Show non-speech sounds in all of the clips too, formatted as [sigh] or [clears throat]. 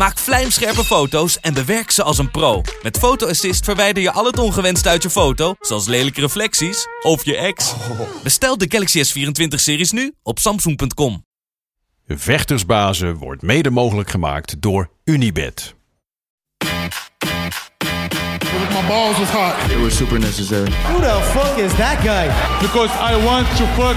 Maak vlijmscherpe foto's en bewerk ze als een pro. Met Photo Assist verwijder je al het ongewenst uit je foto, zoals lelijke reflecties of je ex. Bestel de Galaxy S24-series nu op samsung.com. Vechtersbazen wordt mede mogelijk gemaakt door Unibed. My balls was hot It was super necessary. Who the fuck is that guy? because I want to fuck.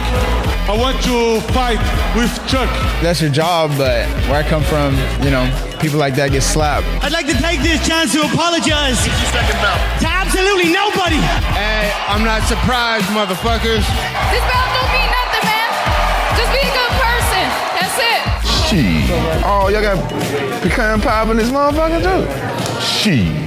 I want to fight with Chuck. That's your job, but where I come from, you know, people like that get slapped. I'd like to take this chance to apologize to absolutely nobody. Hey, I'm not surprised, motherfuckers. This belt don't mean nothing, man. Just be a good person. That's it. Shit. Oh, y'all got pecan pie in this motherfucker too? Shit.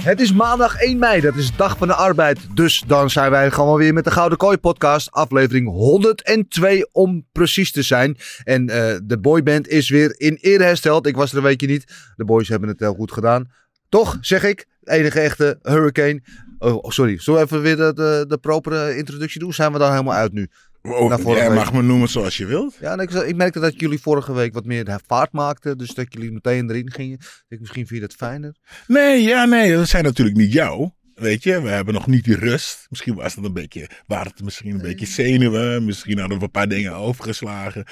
Het is maandag 1 mei, dat is Dag van de Arbeid. Dus dan zijn wij gewoon weer met de Gouden Kooi podcast, aflevering 102 om precies te zijn. En eh, de boyband is weer in ere hersteld. Ik was er een weekje niet. De boys hebben het heel goed gedaan. Toch, zeg ik, enige echte Hurricane. Oh, sorry, zullen we even weer de, de, de propere introductie doen? Zijn we daar helemaal uit nu? Oh, jij week. mag me noemen zoals je wilt. Ja, en ik, ik merkte dat jullie vorige week wat meer de vaart maakten. Dus dat jullie meteen erin gingen. Ik misschien vind je dat fijner. Nee, ja, nee, dat zijn natuurlijk niet jou. Weet je, we hebben nog niet die rust. Misschien was het een beetje, waren het misschien een beetje zenuwen. Misschien hadden we een paar dingen overgeslagen.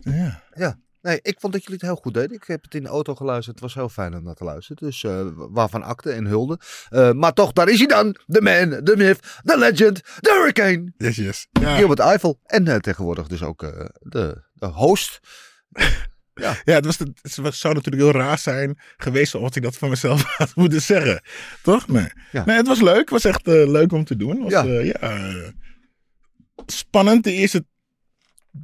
Ja. Ja, nee, ik vond dat jullie het heel goed deden. Ik heb het in de auto geluisterd. Het was heel fijn om naar te luisteren. Dus eh, waarvan akte en hulde. Eh, maar toch, daar is hij dan. De man, de myth, de legend, de hurricane. Yes, yes. Ja, Gilbert Eiffel. En eh, tegenwoordig dus ook de, de host. [laughs] ja het, was, het was- zou natuurlijk heel raar zijn geweest als ik dat van mezelf [laughs] had moeten zeggen. Toch? Nee. Ja. Nee, het was leuk. Het was echt leuk om te doen. Het was, Ja. ja. ja spannend. De eerste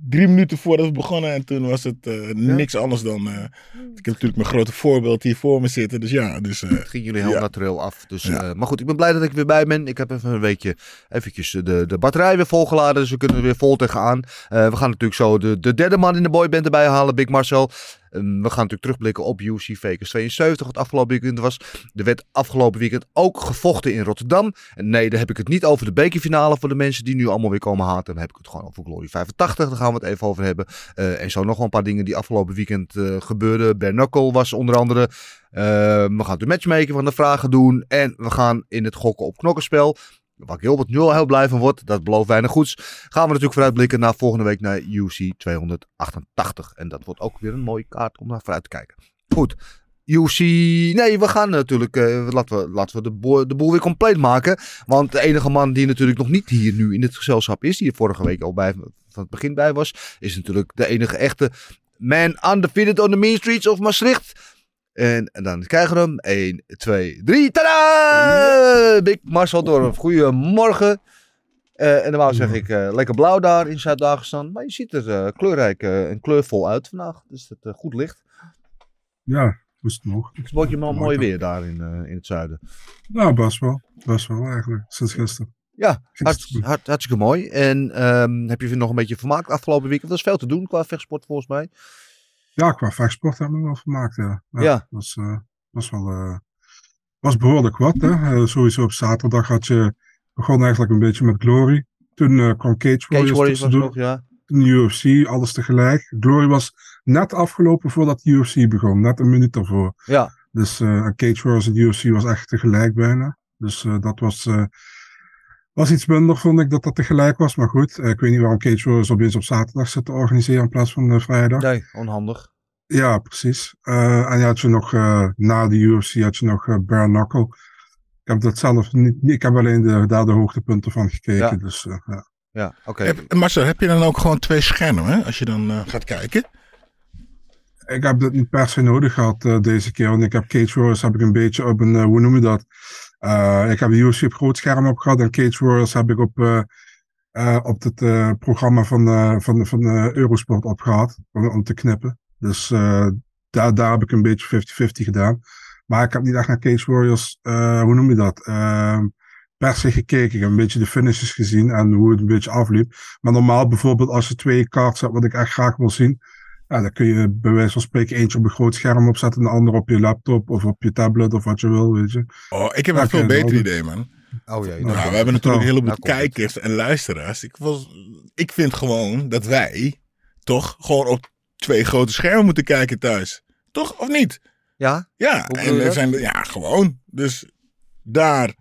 drie minuten voordat we begonnen. En toen was het eh, niks anders dan... eh, ik heb natuurlijk mijn grote voorbeeld hier voor me zitten. Dus ja, dus... eh, Het ging jullie heel Ja. natuurlijk af. Dus, Ja. eh, maar goed, ik ben blij dat ik weer bij ben. Ik heb even een weekje eventjes de, de batterij weer volgeladen. Dus we kunnen er weer vol tegenaan. Eh, we gaan natuurlijk zo de, de derde man in de boyband erbij halen, Big Marcel. Ehm, we gaan natuurlijk terugblikken op UC Vegas 72, wat afgelopen weekend was. Er werd afgelopen weekend ook gevochten in Rotterdam. En nee, daar heb ik het niet over de bekerfinale voor de mensen die nu allemaal weer komen haten. Dan heb ik het gewoon over Glory 85. Daar gaan we het even over hebben. Eh, en zo nog wel een paar dingen die afgelopen weekend eh, gebeurden. Bernokkel was onder andere. Eh, we gaan de matchmaking van de vragen doen. En we gaan in het gokken op knokkenspel. Waar Gilbert nu al heel blij van wordt. Dat belooft weinig goeds. Gaan we natuurlijk vooruitblikken naar volgende week naar UC 288. En dat wordt ook weer een mooie kaart om naar vooruit te kijken. Goed. UC. Nee, we gaan natuurlijk. eh, laten we, laten we de, boel, de boel weer compleet maken. Want de enige man die natuurlijk nog niet hier nu in het gezelschap is. Die er vorige week al bij, van het begin bij was. Is natuurlijk de enige echte man undefeated on the mean streets of Maastricht. En, en dan krijgen we hem. 1, 2, 3. Tada! Big Marcel Dorf. Goedemorgen. Eh, en dan wou zeg ik eh, lekker blauw daar in Zuid-Dagestan. Maar je ziet er eh, kleurrijk en kleurvol uit vandaag. Dus het goed licht. Ja, moest het nog. Het wordt je wel mooi weer daar in, in het zuiden. Nou, best wel. Best wel eigenlijk, sinds gisteren. Ja, hart, hartstikke mooi. En ehm, heb je nog een beetje vermaakt afgelopen week? Want er is veel te doen qua vechtsport volgens mij. Ja, qua vechtsport hebben we wel vermaakt, ja. Ja. Was, eh, was wel... eh, was behoorlijk wat, hè. Eh, sowieso op zaterdag had je... Begon eigenlijk een beetje met Glory. Toen eh, kwam Cage Warriors, Cage was tussendoor. nog, ja. Toen UFC, alles tegelijk. Glory was net afgelopen voordat de UFC begon. Net een minuut ervoor. Ja, Dus eh, Cage Warriors en UFC was echt tegelijk bijna. Dus eh, dat was, eh, was iets minder, vond ik, dat dat tegelijk was. Maar goed, eh, ik weet niet waarom Cage Warriors opeens op zaterdag zit te organiseren in plaats van eh, vrijdag. nee, onhandig. Ja, precies. Eh, en je had je nog, eh, na de UFC had je nog eh Bare Knuckle. Ik heb dat zelf niet, niet- ik heb alleen de, daar de hoogtepunten van gekeken. Ja. Dus eh, ja. Ja, oké. heb, Marcel, heb je dan ook gewoon twee schermen hè, als je dan eh, gaat kijken? ik heb dat niet per se nodig gehad eh, deze keer. Want ik heb Cage Warriors heb ik een beetje op een, eh, hoe noem je dat? Eh, ik heb op groot scherm op gehad. En Cage Warriors heb ik op, eh, eh, op het programma van, van, van Eurosport op gehad. Om, om te knippen. Dus daar, daar heb ik een beetje 50-50 gedaan. Maar ik heb niet echt naar Cage Warriors, hoe noem je dat? Ehm, per se gekeken. Ik heb een beetje de finishes gezien en hoe het een beetje afliep. Maar normaal bijvoorbeeld als je twee cards hebt wat ik echt graag wil zien. Ja, dan kun je bij wijze van spreken eentje op een groot scherm opzetten en de andere op je laptop of op je tablet of wat je wil, weet je. Oh, ik heb Ja, een veel beter idee, man. Oh jee. Nou, nou, we hebben natuurlijk een heleboel Nou komt het. kijkers en luisteraars. Ik, was, ik vind gewoon dat wij toch gewoon op twee grote schermen moeten kijken thuis. Toch, of niet? Ja? Ja, en er dat? zijn, ja, gewoon. Dus daar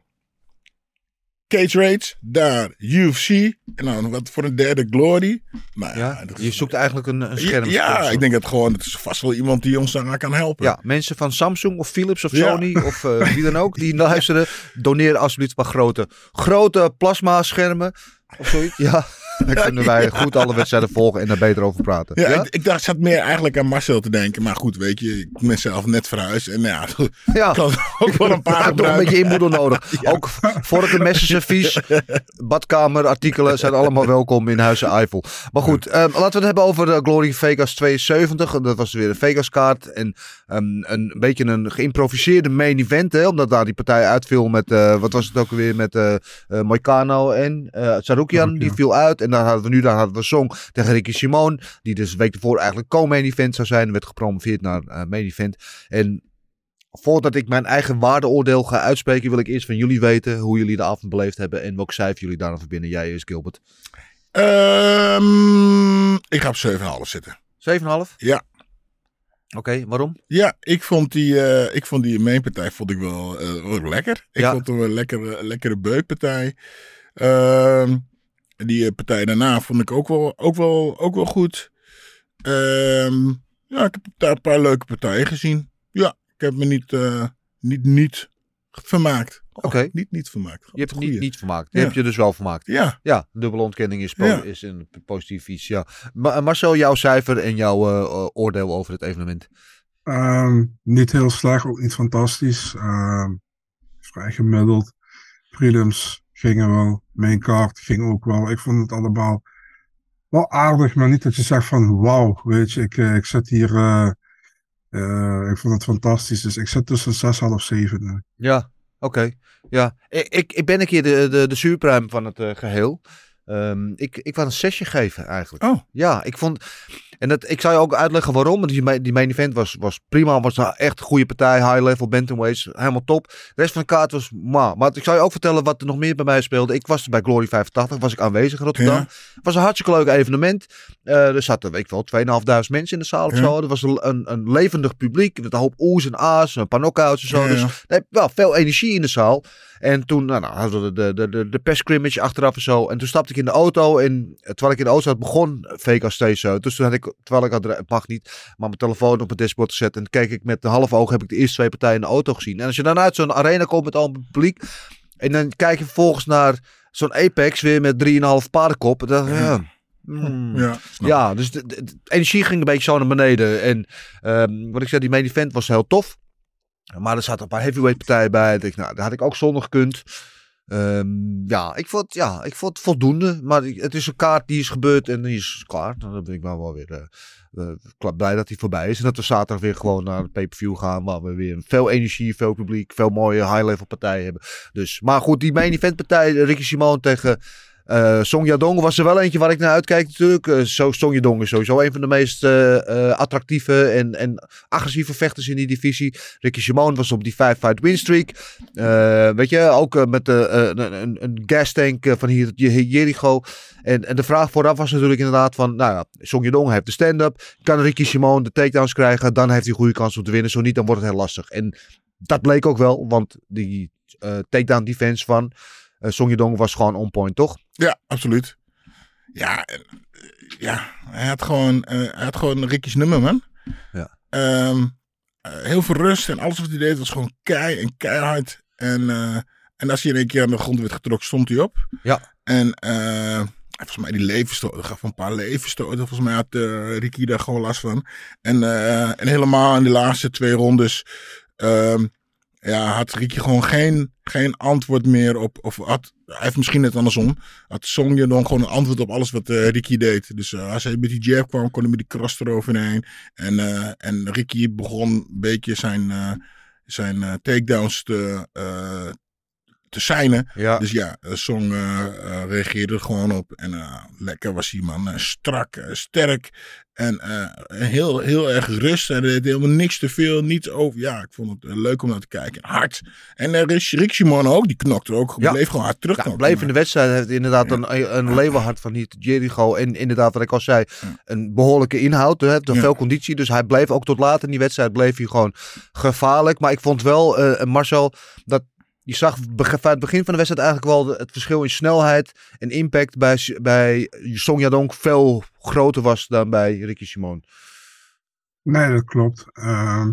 Cage Rage, daar UFC. En dan wat voor een derde Glory. Maar ja, Je zoekt eigenlijk een, een scherm. Ja, ik denk dat gewoon, het is vast wel iemand die ons daar kan helpen. Ja, mensen van Samsung of Philips of Ja. Sony of eh, wie dan ook die luisteren, doneer alsjeblieft maar grote, grote plasma schermen of zoiets. Ja, dan [laughs] kunnen wij goed alle wedstrijden volgen en daar beter over praten. Ja, Ja, Ik, ik dacht, zat meer eigenlijk aan Marcel te denken. Maar goed, weet je, ik ben zelf net verhuisd. En ja, [laughs] ja. ik ook wel een paar Ja, toch een beetje inboedel nodig. [laughs] Ook vorkenmessenservies, badkamerartikelen zijn allemaal welkom in Huizen Eiffel. Maar goed, ehm, laten we het hebben over de Glory Vegas 72. Dat was weer een Vegas kaart. En ehm, een beetje een geïmproviseerde main event. Hè, omdat daar die partij uitviel met, eh, wat was het ook weer, met Moicano en Sarukian. Die viel uit. En dan hadden we nu daar hadden we Song tegen Ricky Simone. Die dus de week ervoor eigenlijk co-main event zou zijn. En werd gepromoveerd naar eh, main event. En Voordat ik mijn eigen waardeoordeel ga uitspreken, wil ik eerst van jullie weten hoe jullie de avond beleefd hebben en welk cijfer jullie daarvan verbinden. Jij is Gilbert. Ehm, ik ga op 7,5 zitten. 7,5? Ja. Oké, waarom? Ja, ik vond die, eh, ik vond die mainpartij vond ik wel, eh, wel lekker. Ik Ja. vond het een lekkere, lekkere beukpartij. Die eh, partij daarna vond ik ook wel, ook wel, ook wel goed. Ehm, ja, ik heb daar een paar leuke partijen gezien. Ja, ik heb me niet, eh, niet, niet vermaakt. Oh, Oké. Niet, niet vermaakt. Je hebt het niet, niet vermaakt. Je Ja. hebt je dus wel vermaakt. Ja. Ja, dubbele ontkenning is, Ja. is een positief iets. Ja. Ma- Marcel, jouw cijfer en jouw eh, eh, oordeel over het evenement. Ehm, niet heel slecht, ook niet fantastisch. Ehm, vrij gemiddeld. Prelims gingen wel. Main card ging ook wel. Ik vond het allemaal wel aardig, maar niet dat je zegt van wauw, weet je, ik, eh, ik zit hier, eh, eh, ik vond het fantastisch. Dus ik zit tussen 6,5 of 7. eh. Ja, oké. Ja, ik, ik, ik ben een keer de, de, de zuurpruim van het eh, geheel. Ehm, ik, ik wou een zesje geven eigenlijk. Oh. Ja, ik vond... En dat, ik zou je ook uitleggen waarom. Want die, ma- die main event was, was prima. Was een echt een goede partij. High level, bantamweights. Helemaal top. De rest van de kaart was ma. Maar ik zou je ook vertellen wat er nog meer bij mij speelde. Ik was bij Glory 85. Was ik aanwezig in Rotterdam. Ja. Het was een hartstikke leuk evenement. Eh, er zaten, weet ik wel, 2.500 mensen in de zaal of Ja. zo. Er was een, een, een levendig publiek. Met een hoop oes en a's. Een paar knockouts en zo. Ja, Dus heb wel veel energie in de zaal. En toen nou, nou, hadden we de, de, de, de perscrimmage achteraf en zo. En toen stapte ik in de auto. En terwijl ik in de auto zat, begon Vegas steeds zo. Dus toen had ik, terwijl ik had, het mag niet, maar mijn telefoon op mijn dashboard gezet. En keek ik met de halve oog, heb ik de eerste twee partijen in de auto gezien. En als je dan uit zo'n arena komt met al het publiek. En dan kijk je vervolgens naar zo'n Apex weer met 3,5 paardenkop. Dan, ja, hmm. Ja, Ja, dus de, de- de energie ging een beetje zo naar beneden. En ehm, wat ik zei, die main event was heel tof. Maar er zaten een paar heavyweight partijen bij. Ik, nou, daar had ik ook zonder gekund. Ehm, ja, ik vond, ja, ik vond het voldoende. Maar het is een kaart die is gebeurd en die is klaar. Nou, Dan ben ik wel, wel weer eh, eh, blij dat hij voorbij is. En dat we zaterdag weer gewoon naar de pay-per-view gaan. Waar we weer veel energie, veel publiek, veel mooie high-level partijen hebben. Dus, maar goed, die main event partij, Ricky Simone tegen eh Song was er wel eentje waar ik naar uitkijk natuurlijk. Eh, zo, Song is sowieso een van de meest eh, eh, attractieve en, en agressieve vechters in die divisie. Ricky Simone was op die 5-fight win streak. Eh, weet je, ook eh, met eh, een, een, gas tank eh, van hier, Jer- Jericho. En, en de vraag vooraf was natuurlijk inderdaad van, nou ja, Song Yadong heeft de stand-up. Kan Ricky Simone de takedowns krijgen? Dan heeft hij goede kans om te winnen. Zo niet, dan wordt het heel lastig. En dat bleek ook wel, want die eh takedown defense van eh Song was gewoon on point, toch? Ja, absoluut. Ja, eh, ja hij, had gewoon, eh, hij had gewoon Ricky's nummer, man. Ja. Ehm, eh, heel veel rust en alles wat hij deed was gewoon kei en keihard. En, en als hij in één keer aan de grond werd getrokken, stond hij op. Ja. En volgens mij die levensstoten, gaf een paar levensstoten. Volgens mij had eh, Ricky daar gewoon last van. En, en helemaal in de laatste twee rondes ehm, ja, had Ricky gewoon geen, geen antwoord meer op. Of had, hij heeft misschien net andersom. Had Sonja dan gewoon een antwoord op alles wat eh, Ricky deed. Dus eh, als hij met die jab kwam, kon hij met die cross eroverheen. En, eh, en Ricky begon een beetje zijn, zijn takedowns te, te zijnen. Ja. Dus ja, Song eh, reageerde er gewoon op. En eh, lekker was die man. strak, sterk. En heel, heel erg rust. En er deed helemaal niks te veel. Niets over. Ja, ik vond het leuk om naar te kijken. Hard. En uh, Rick, Simon ook. Die knokte ook. Ja. Bleef gewoon hard terug. Ja, bleef in de wedstrijd. Heeft inderdaad een, een leeuwenhart van niet Jericho. En inderdaad, wat ik al zei, een behoorlijke inhoud. Hè, veel conditie. Dus hij bleef ook tot laat in die wedstrijd. Bleef hij gewoon gevaarlijk. Maar ik vond wel, Marcel, dat je zag bij het begin van de wedstrijd eigenlijk wel het verschil in snelheid en impact bij, bij Song Yadong veel groter was dan bij Ricky Simon. Nee, dat klopt. Ehm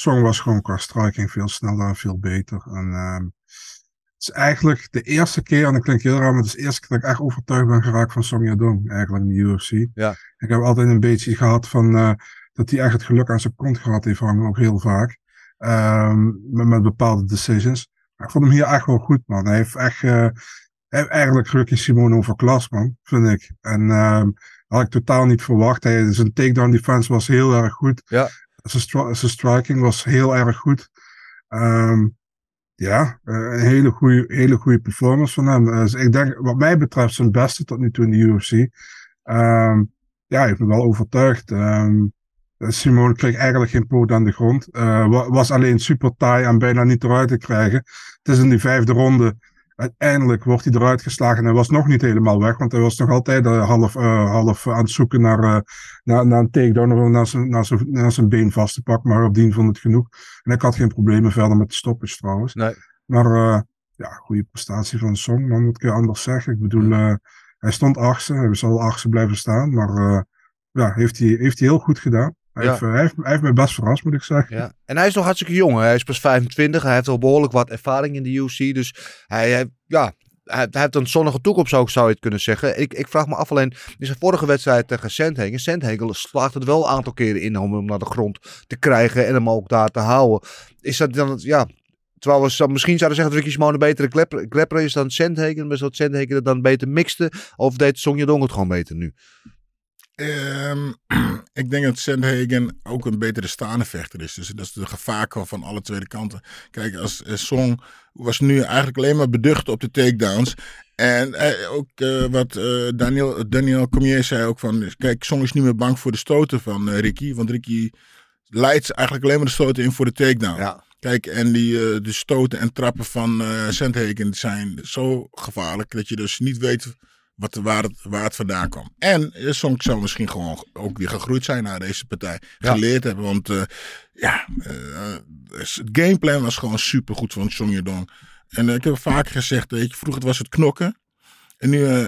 Song was gewoon qua striking veel sneller en veel beter. En ehm, het is eigenlijk de eerste keer, en dat klinkt heel raar, maar het is de eerste keer dat ik echt overtuigd ben geraakt van Song Yadong eigenlijk in de UFC. Ja. Ik heb altijd een beetje gehad van eh, dat hij echt het geluk aan zijn kont gehad heeft hangen, ook heel vaak. Ehm, met, met bepaalde decisions. Ik vond hem hier echt wel goed, man. Hij heeft echt heeft eigenlijk Ricky Simone overklast, man, vind ik. En ehm, had ik totaal niet verwacht. Hij, zijn takedown defense was heel erg goed. Ja. Zijn, stri- zijn striking was heel erg goed. Ehm, ja, eh, een hele goede, hele goede performance van hem. Dus ik denk, wat mij betreft, zijn beste tot nu toe in de UFC. Ehm, ja, hij heeft me wel overtuigd. Ehm, Simone kreeg eigenlijk geen poot aan de grond. Eh, wa- was alleen super taai en bijna niet eruit te krijgen. Het is in die vijfde ronde. Uiteindelijk wordt hij eruit geslagen en hij was nog niet helemaal weg, want hij was nog altijd eh, half, eh, half aan het zoeken naar, eh, naar, naar een takedown of naar zijn, naar, zijn, naar zijn been vast te pakken, maar op die vond het genoeg. En ik had geen problemen verder met de stoppers trouwens. Nee. Maar eh, ja, goede prestatie van Song, dan moet ik je anders zeggen. Ik bedoel, eh, hij stond achtste, hij zal achtste blijven staan, maar eh, ja, heeft hij, heeft hij heel goed gedaan. Hij, Ja. heeft, eh, hij, heeft, hij heeft mij best verrast, moet ik zeggen. Ja. En hij is nog hartstikke jong. Hij is pas 25. Hij heeft al behoorlijk wat ervaring in de UFC. Dus hij, hij- ja, hij, heeft een zonnige toekomst ook, zou je het kunnen zeggen. Ik, ik vraag me af alleen, in zijn vorige wedstrijd tegen Sandhagen. Sandhagen slaagt het wel een aantal keren in om hem naar de grond te krijgen en hem ook daar te houden. Is dat dan, ja... Terwijl we misschien zouden zeggen dat Ricky Simone een betere klepper, klepper is dan Sandhagen. Maar dat Sandhagen het dan beter mixte. Of deed Song Yadong het gewoon beter nu? Ehm, [clears throat] ik denk dat Sandhagen ook een betere staande vechter is. Dus dat is de gevaar van alle twee kanten. Kijk, als eh, Song was nu eigenlijk alleen maar beducht op de takedowns. En eh, ook eh, wat Daniel, Daniel Cormier zei ook van... Kijk, Song is niet meer bang voor de stoten van Ricky. Want Ricky leidt eigenlijk alleen maar de stoten in voor de takedown. Ja. Kijk, en die de stoten en trappen van eh Sandhagen zijn zo gevaarlijk... dat je dus niet weet wat, waar, het, waar het vandaan kwam. En eh, Song zou misschien gewoon ook weer gegroeid zijn naar deze partij. Ja. Geleerd hebben, want eh, ja, eh, het gameplan was gewoon supergoed van Song Yadong. En ik heb vaak gezegd, weet je, vroeger was het knokken. En nu,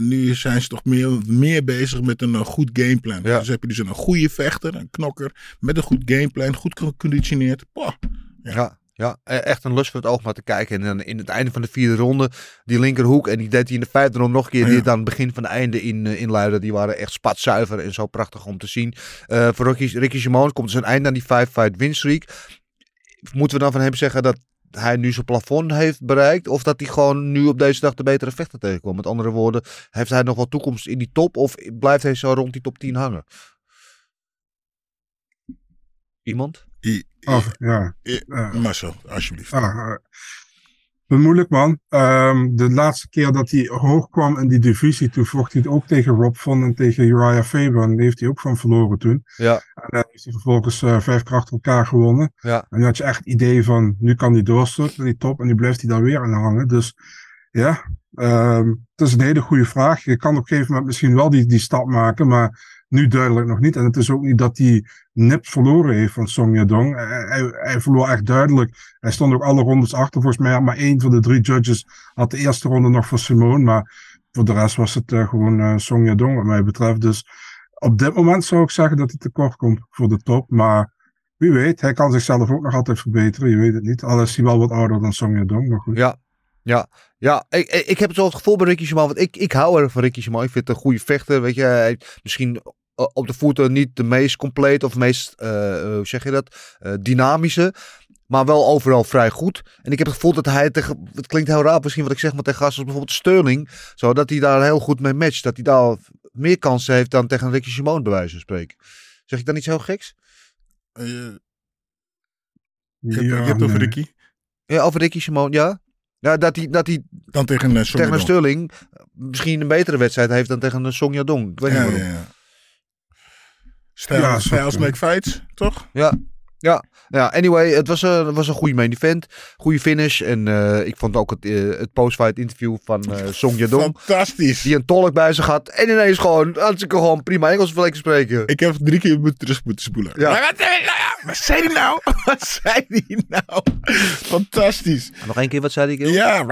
nu zijn ze toch meer, meer bezig met een goed gameplan. Ja. Dus heb je dus een goede vechter, een knokker, met een goed gameplan, goed geconditioneerd. Ja, ja, e- echt een lust voor het oog om naar te kijken. En dan in het einde van de vierde ronde, die linkerhoek. En die deed hij in de vijfde ronde nog een keer. Die Ja. het aan het begin van de einde in, eh, inluiden. Die waren echt spatzuiver en zo prachtig om te zien. Eh, voor Ricky, Ricky Simone komt dus een einde aan die five-fight winstreak. Moeten we dan van hem zeggen dat hij nu zijn plafond heeft bereikt? Of dat hij gewoon nu op deze dag de betere vechter tegenkwam? Met andere woorden, heeft hij nog wel toekomst in die top? Of blijft hij zo rond die top 10 hangen? Iemand? I- i- Oh, ja. i- eh. Marcel, alsjeblieft. Ah, eh, wat moeilijk man. Ehm, de laatste keer dat hij hoog kwam in die divisie, toen vocht hij het ook tegen Rob Von en tegen Uriah Faber. En die heeft hij ook van verloren toen. Ja. En dan heeft hij vervolgens eh, vijf keer achter elkaar gewonnen. Ja. En nu had je echt het idee van, nu kan hij doorstoten naar die top en nu blijft hij daar weer aan hangen. Dus ja, ehm, het is een hele goede vraag. Je kan op een gegeven moment misschien wel die, die stap maken, maar nu duidelijk nog niet. En het is ook niet dat hij nipt verloren heeft van Song Yadong. Hij, hij, verloor echt duidelijk. Hij stond ook alle rondes achter. Volgens mij maar één van de drie judges had de eerste ronde nog voor Simone. Maar voor de rest was het eh, gewoon eh, Song Yadong wat mij betreft. Dus op dit moment zou ik zeggen dat hij tekort komt voor de top. Maar wie weet, hij kan zichzelf ook nog altijd verbeteren. Je weet het niet. Al is hij wel wat ouder dan Song Yadong. Maar goed. Ja, ja, ja. Ik, ik, heb het zo het gevoel bij Ricky Simon. Want ik, ik hou er van Ricky Simon. Ik vind het een goede vechter. Weet je, hij, misschien op de voeten niet de meest compleet of meest, eh, eh, hoe zeg je dat, eh, dynamische. Maar wel overal vrij goed. En ik heb het gevoel dat hij tegen, het klinkt heel raar misschien wat ik zeg, maar tegen gasten als bijvoorbeeld Sterling. Zo, dat hij daar heel goed mee matcht. Dat hij daar meer kansen heeft dan tegen Ricky Simon bij wijze van spreken. Zeg ik dan iets heel geks? Eh, je, Ja, hebt het over. Ricky. Ja, over Ricky Simon, ja? Ja, dat hij, dat hij Dan tegen uh, tegen een Sterling misschien een betere wedstrijd heeft dan tegen een Song Yadong. Ik weet niet Ja, waarom. ja, ja. Stijl, Ja, stijl zo- make fights, toch? Ja. Ja, ja, anyway, het was, een het was een goede main event. Goede finish. En eh, ik vond ook het, eh, het post-fight interview van eh Song Yadong. Fantastisch. Die een tolk bij zich had. En ineens gewoon, hartstikke gewoon prima Engels lekker spreken. Ik heb drie keer moeten terug moeten spoelen. Ja. Maar wat, zei- nou ja, wat zei hij nou? [laughs] Wat zei hij nou? Fantastisch. Nog één keer, wat zei ik? Ja,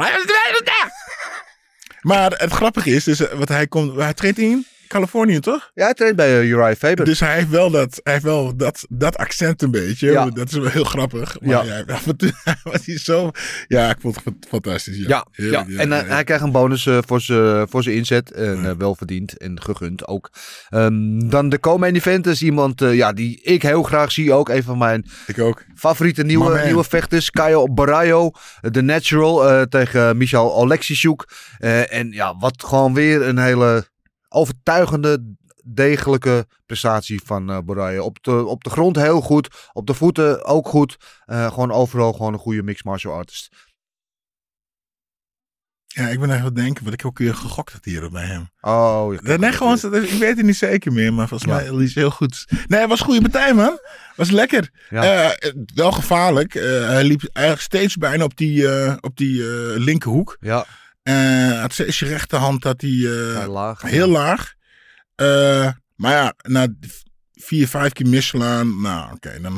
maar het grappige is, dus, eh, wat hij komt, hij treedt in Californië, toch? Ja, hij traint bij eh, Uriah Faber. Dus hij heeft wel dat, hij heeft wel dat, dat accent een beetje. Ja. Dat is wel heel grappig. Maar Ja. [laughs] af en toe was hij zo. Ja, ik vond het fantastisch. Ja, Ja, en eh, hij krijgt een bonus eh, voor zijn voor zijn inzet. En wel verdiend en gegund ook. Ehm, dan de co-main event is iemand ja, die ik heel graag zie. Ook een van mijn Ik ook. favoriete nieuwe, nieuwe vechters. Caio Barrayo, de Natural, tegen Michal Oleksichuk. Eh, en ja, wat gewoon weer een hele overtuigende, degelijke prestatie van Barrayo. Op de, op de grond heel goed, op de voeten ook goed. Eh, gewoon overal gewoon een goede mixed martial artist. Ja, ik ben even aan het denken, wat ik ook weer gegokt had hier bij hem. Oh, ja. Nee, gewoon, ik weet het niet zeker meer, maar volgens Ja. mij is heel goed. Nee, het was een goede partij, man. Was lekker. Ja. Eh, wel gevaarlijk. Hij liep eigenlijk steeds bijna op die, op die linkerhoek. Ja, Eh had steeds je rechterhand had hij eh, heel laag. heel laag. Eh, maar ja, na vier, vijf keer misslaan, nou oké, dan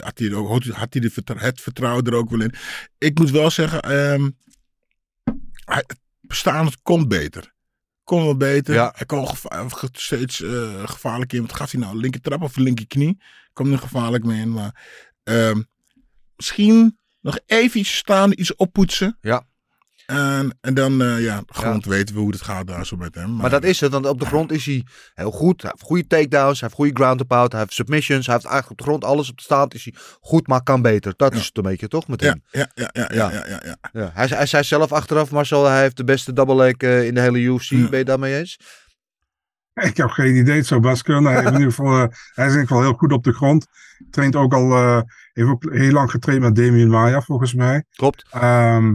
had hij, ook, had hij de het vertrouwen er ook wel in. Ik moet wel zeggen, ehm hij, het bestaan komt beter. Kon wel beter. Ja. Hij kon steeds gevaarlijk in. Wat gaf hij nou? Linker trap of linker knie? Komt er gevaarlijk mee in. Maar ehm, misschien nog even iets staan, iets oppoetsen. Ja. En, en dan, eh, ja, grond weten we hoe het gaat daar zo met hem. Maar dat is het, want op de grond is hij heel goed. Hij heeft goede takedowns, hij heeft goede ground and pound, hij heeft submissions, hij heeft eigenlijk op de grond alles op de staat is hij goed, maar kan beter. Dat is het een beetje toch met Ja, hem. ja, ja, ja, ja, ja, ja, ja. Ja. Hij, hij zei zelf achteraf, Marcel, hij heeft de beste double leg eh, in de hele UFC. Ja. Ben je daarmee eens? Ik heb geen idee, het zou best kunnen. Hij, in ieder geval, eh, hij is in ieder geval heel goed op de grond. Traint ook al, eh, heeft ook heel lang getraind met Damien Maya, volgens mij. Klopt. Ehm,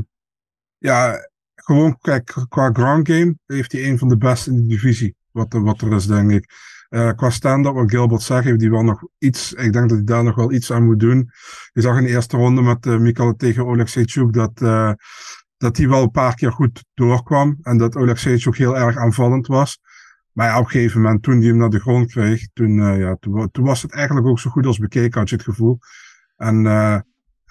ja, gewoon kijk, qua ground game heeft hij een van de beste in de divisie. Wat, wat er is, denk ik. Eh, qua stand-up, wat Gilbert zegt, heeft hij wel nog iets. Ik denk dat hij daar nog wel iets aan moet doen. Je zag in de eerste ronde met uh, tegen Oleg dat, eh, dat hij wel een paar keer goed doorkwam. En dat Oleg heel erg aanvallend was. Maar ja, op een gegeven moment, toen hij hem naar de grond kreeg, toen, ja, toen, toen was het eigenlijk ook zo goed als bekeken, had je het gevoel. En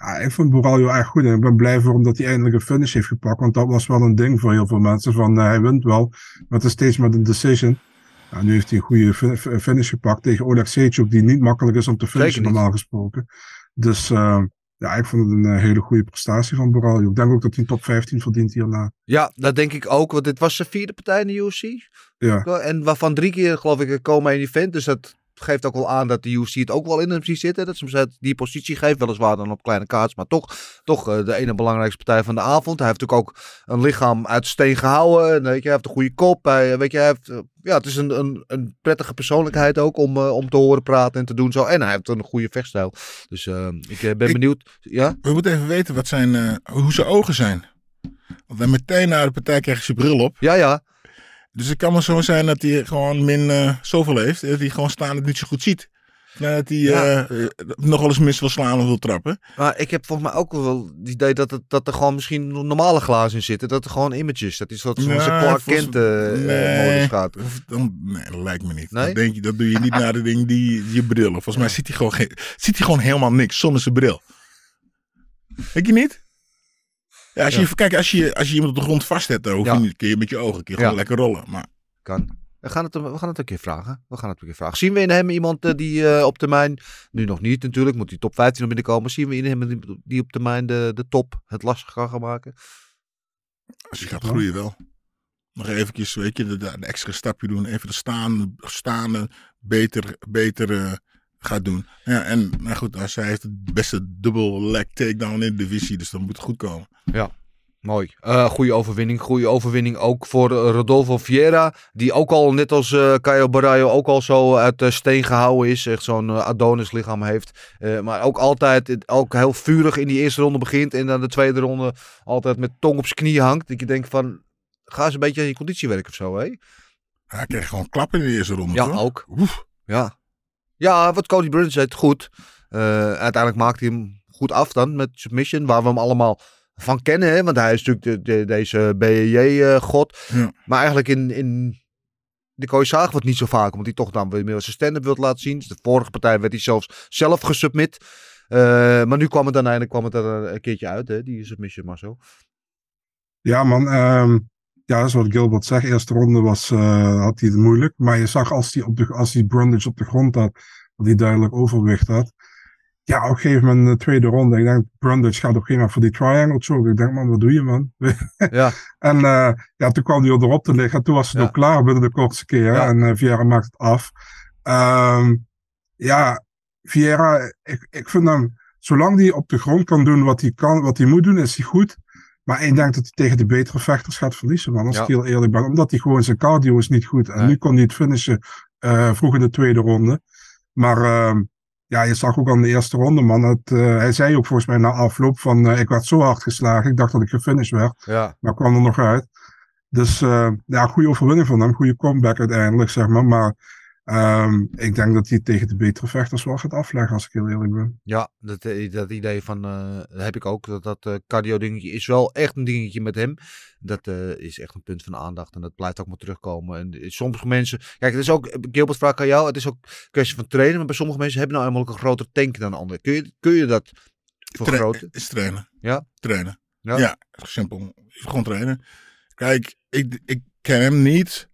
ja, ik vond Boraljo echt goed. En ik ben blij voor hem dat hij eindelijk een finish heeft gepakt. Want dat was wel een ding voor heel veel mensen. Van eh, hij wint wel, maar het is steeds met een decision. Ja, nu heeft hij een goede fi- fi- finish gepakt tegen Oleg die niet makkelijk is om te finishen, normaal gesproken. Dus eh, ja, ik vond het een eh, hele goede prestatie van Boraljo. Ik denk ook dat hij een top 15 verdient hierna. Ja, dat denk ik ook, want dit was zijn vierde partij in de UFC. Ja. En waarvan drie keer, geloof ik, een co-main event. Dus dat geeft ook wel aan dat de UFC het ook wel in hem ziet zitten. Dat ze hem die positie geeft, weliswaar dan op kleine kaarts. Maar toch, toch eh, de ene belangrijkste partij van de avond. Hij heeft natuurlijk ook een lichaam uit steen gehouden. En, weet je, hij heeft een goede kop. Hij, weet je, hij heeft, eh, ja, het is een, een, een prettige persoonlijkheid ook om, eh, om te horen praten en te doen zo. En hij heeft een goede vechtstijl. Dus eh, ik eh, ben Ik- benieuwd. Ja? We moeten even weten wat zijn, eh, hoe zijn ogen zijn. Want dan meteen na de partij krijg je zijn bril op. Ja, ja. Dus het kan maar zo zijn dat hij gewoon min eh, zoveel heeft. Dat hij gewoon staan het niet zo goed ziet. Dat hij Ja. eh, nog wel eens mis wil slaan of wil trappen. Maar ik heb volgens mij ook wel het idee dat, het, dat er gewoon misschien normale glazen in zitten. Dat er gewoon images. Dat is wat zoals Nou, een Clark Kent eh, nee. gaat. Of Dan, nee, dat lijkt me niet. Nee? Dat, denk je, dat doe je niet naar de ding die je bril. Volgens mij ziet hij, gewoon geen, ziet hij gewoon helemaal niks zonder zijn bril. Denk je niet? Ja, als je. Kijk, als je, als je iemand op de grond vastzet, dan hoef je niet, kun je met je ogen kun je gewoon lekker rollen. Maar Kan. We gaan, het, we gaan het een keer vragen. We gaan het een keer vragen. Zien we in hem iemand eh, die eh, op termijn, nu nog niet natuurlijk, moet die top 15 nog binnenkomen. Zien we in hem die- die op termijn de, de top het lastig kan gaan maken? als je gaat groeien wel. Nog eventjes, weet je, de, de extra stapje doen. Even de staan, staande beter, beter eh, gaat doen. Ja, en nou goed, als hij heeft het beste dubbel leg takedown in de divisie. Dus dan moet het goed komen. Mooi. Eh goede overwinning. Goede overwinning ook voor eh, Rodolfo Vieira. Die ook al, net als eh Caio Barraio, ook al zo uit de steen gehouden is. Echt zo'n Adonis lichaam heeft. Maar ook altijd ook heel vurig in die eerste ronde begint. En dan de tweede ronde altijd met tong op zijn knie hangt. Dat je denkt van, ga eens een beetje aan je conditie werken of zo, hè? Hij kreeg gewoon klappen in de eerste ronde. Ja, toch? ook. Ja. Ja, wat Cody Burns deed, goed. Uiteindelijk maakte hij hem goed af dan met submission, waar we hem allemaal van kennen. Hè? Want hij is natuurlijk de, de- deze BJJ-god. Ja. Maar eigenlijk in, in de kooi zagen we het niet zo vaak, omdat hij toch dan weer meer zijn stand-up wilt laten zien. Dus de vorige partij werd hij zelfs zelf gesubmit. Eh, maar nu kwam het dan eindelijk kwam het er een keertje uit, hè? die submission maar zo. Ja, man. ehm, ja, dat is wat Gilbert zegt. Eerste ronde was, eh, had hij het moeilijk. Maar je zag als hij, op de, als hij Brundage op de grond had, dat hij duidelijk overwicht had. Ja, op een gegeven moment in de tweede ronde. Ik denk, Brundage gaat op een gegeven moment voor die triangle choke. Ik denk, man, wat doe je, man? Ja. [laughs] en eh, ja, toen kwam hij erop te liggen. Toen was het Ja. ook klaar binnen de kortste keer. Ja. En eh Vieira maakt het af. Ehm, ja, Vieira, ik, ik vind hem, zolang hij op de grond kan doen wat hij kan, wat hij moet doen, is hij goed. Maar ik denk dat hij tegen de betere vechters gaat verliezen, man. Als Ja. ik heel eerlijk ben. Omdat hij gewoon zijn cardio is niet goed. En Nee. nu kon hij het finishen eh, vroeg in de tweede ronde. Maar ehm, ja, je zag ook al in de eerste ronde, man. Het, eh, hij zei ook volgens mij na afloop van eh, ik werd zo hard geslagen. Ik dacht dat ik gefinished werd. Ja. Maar kwam er nog uit. Dus eh, ja, goede overwinning van hem. Goede comeback uiteindelijk, zeg maar. Maar ehm, ik denk dat hij tegen de betere vechters wel gaat afleggen, als ik heel eerlijk ben. Ja, dat, eh, dat idee van eh, heb ik ook. Dat, dat eh, cardio dingetje is wel echt een dingetje met hem. Dat eh, is echt een punt van aandacht. En dat blijft ook maar terugkomen. En sommige mensen. Kijk, het is ook. Gilbert vraagt aan jou. Het is ook een kwestie van trainen. Maar bij sommige mensen hebben nou eenmaal ook een grotere tank dan anderen. Kun je, kun je dat vergroten? Is trainen. Ja? Trainen. Ja? Ja, simpel. Gewoon trainen. Kijk, ik, ik ken hem niet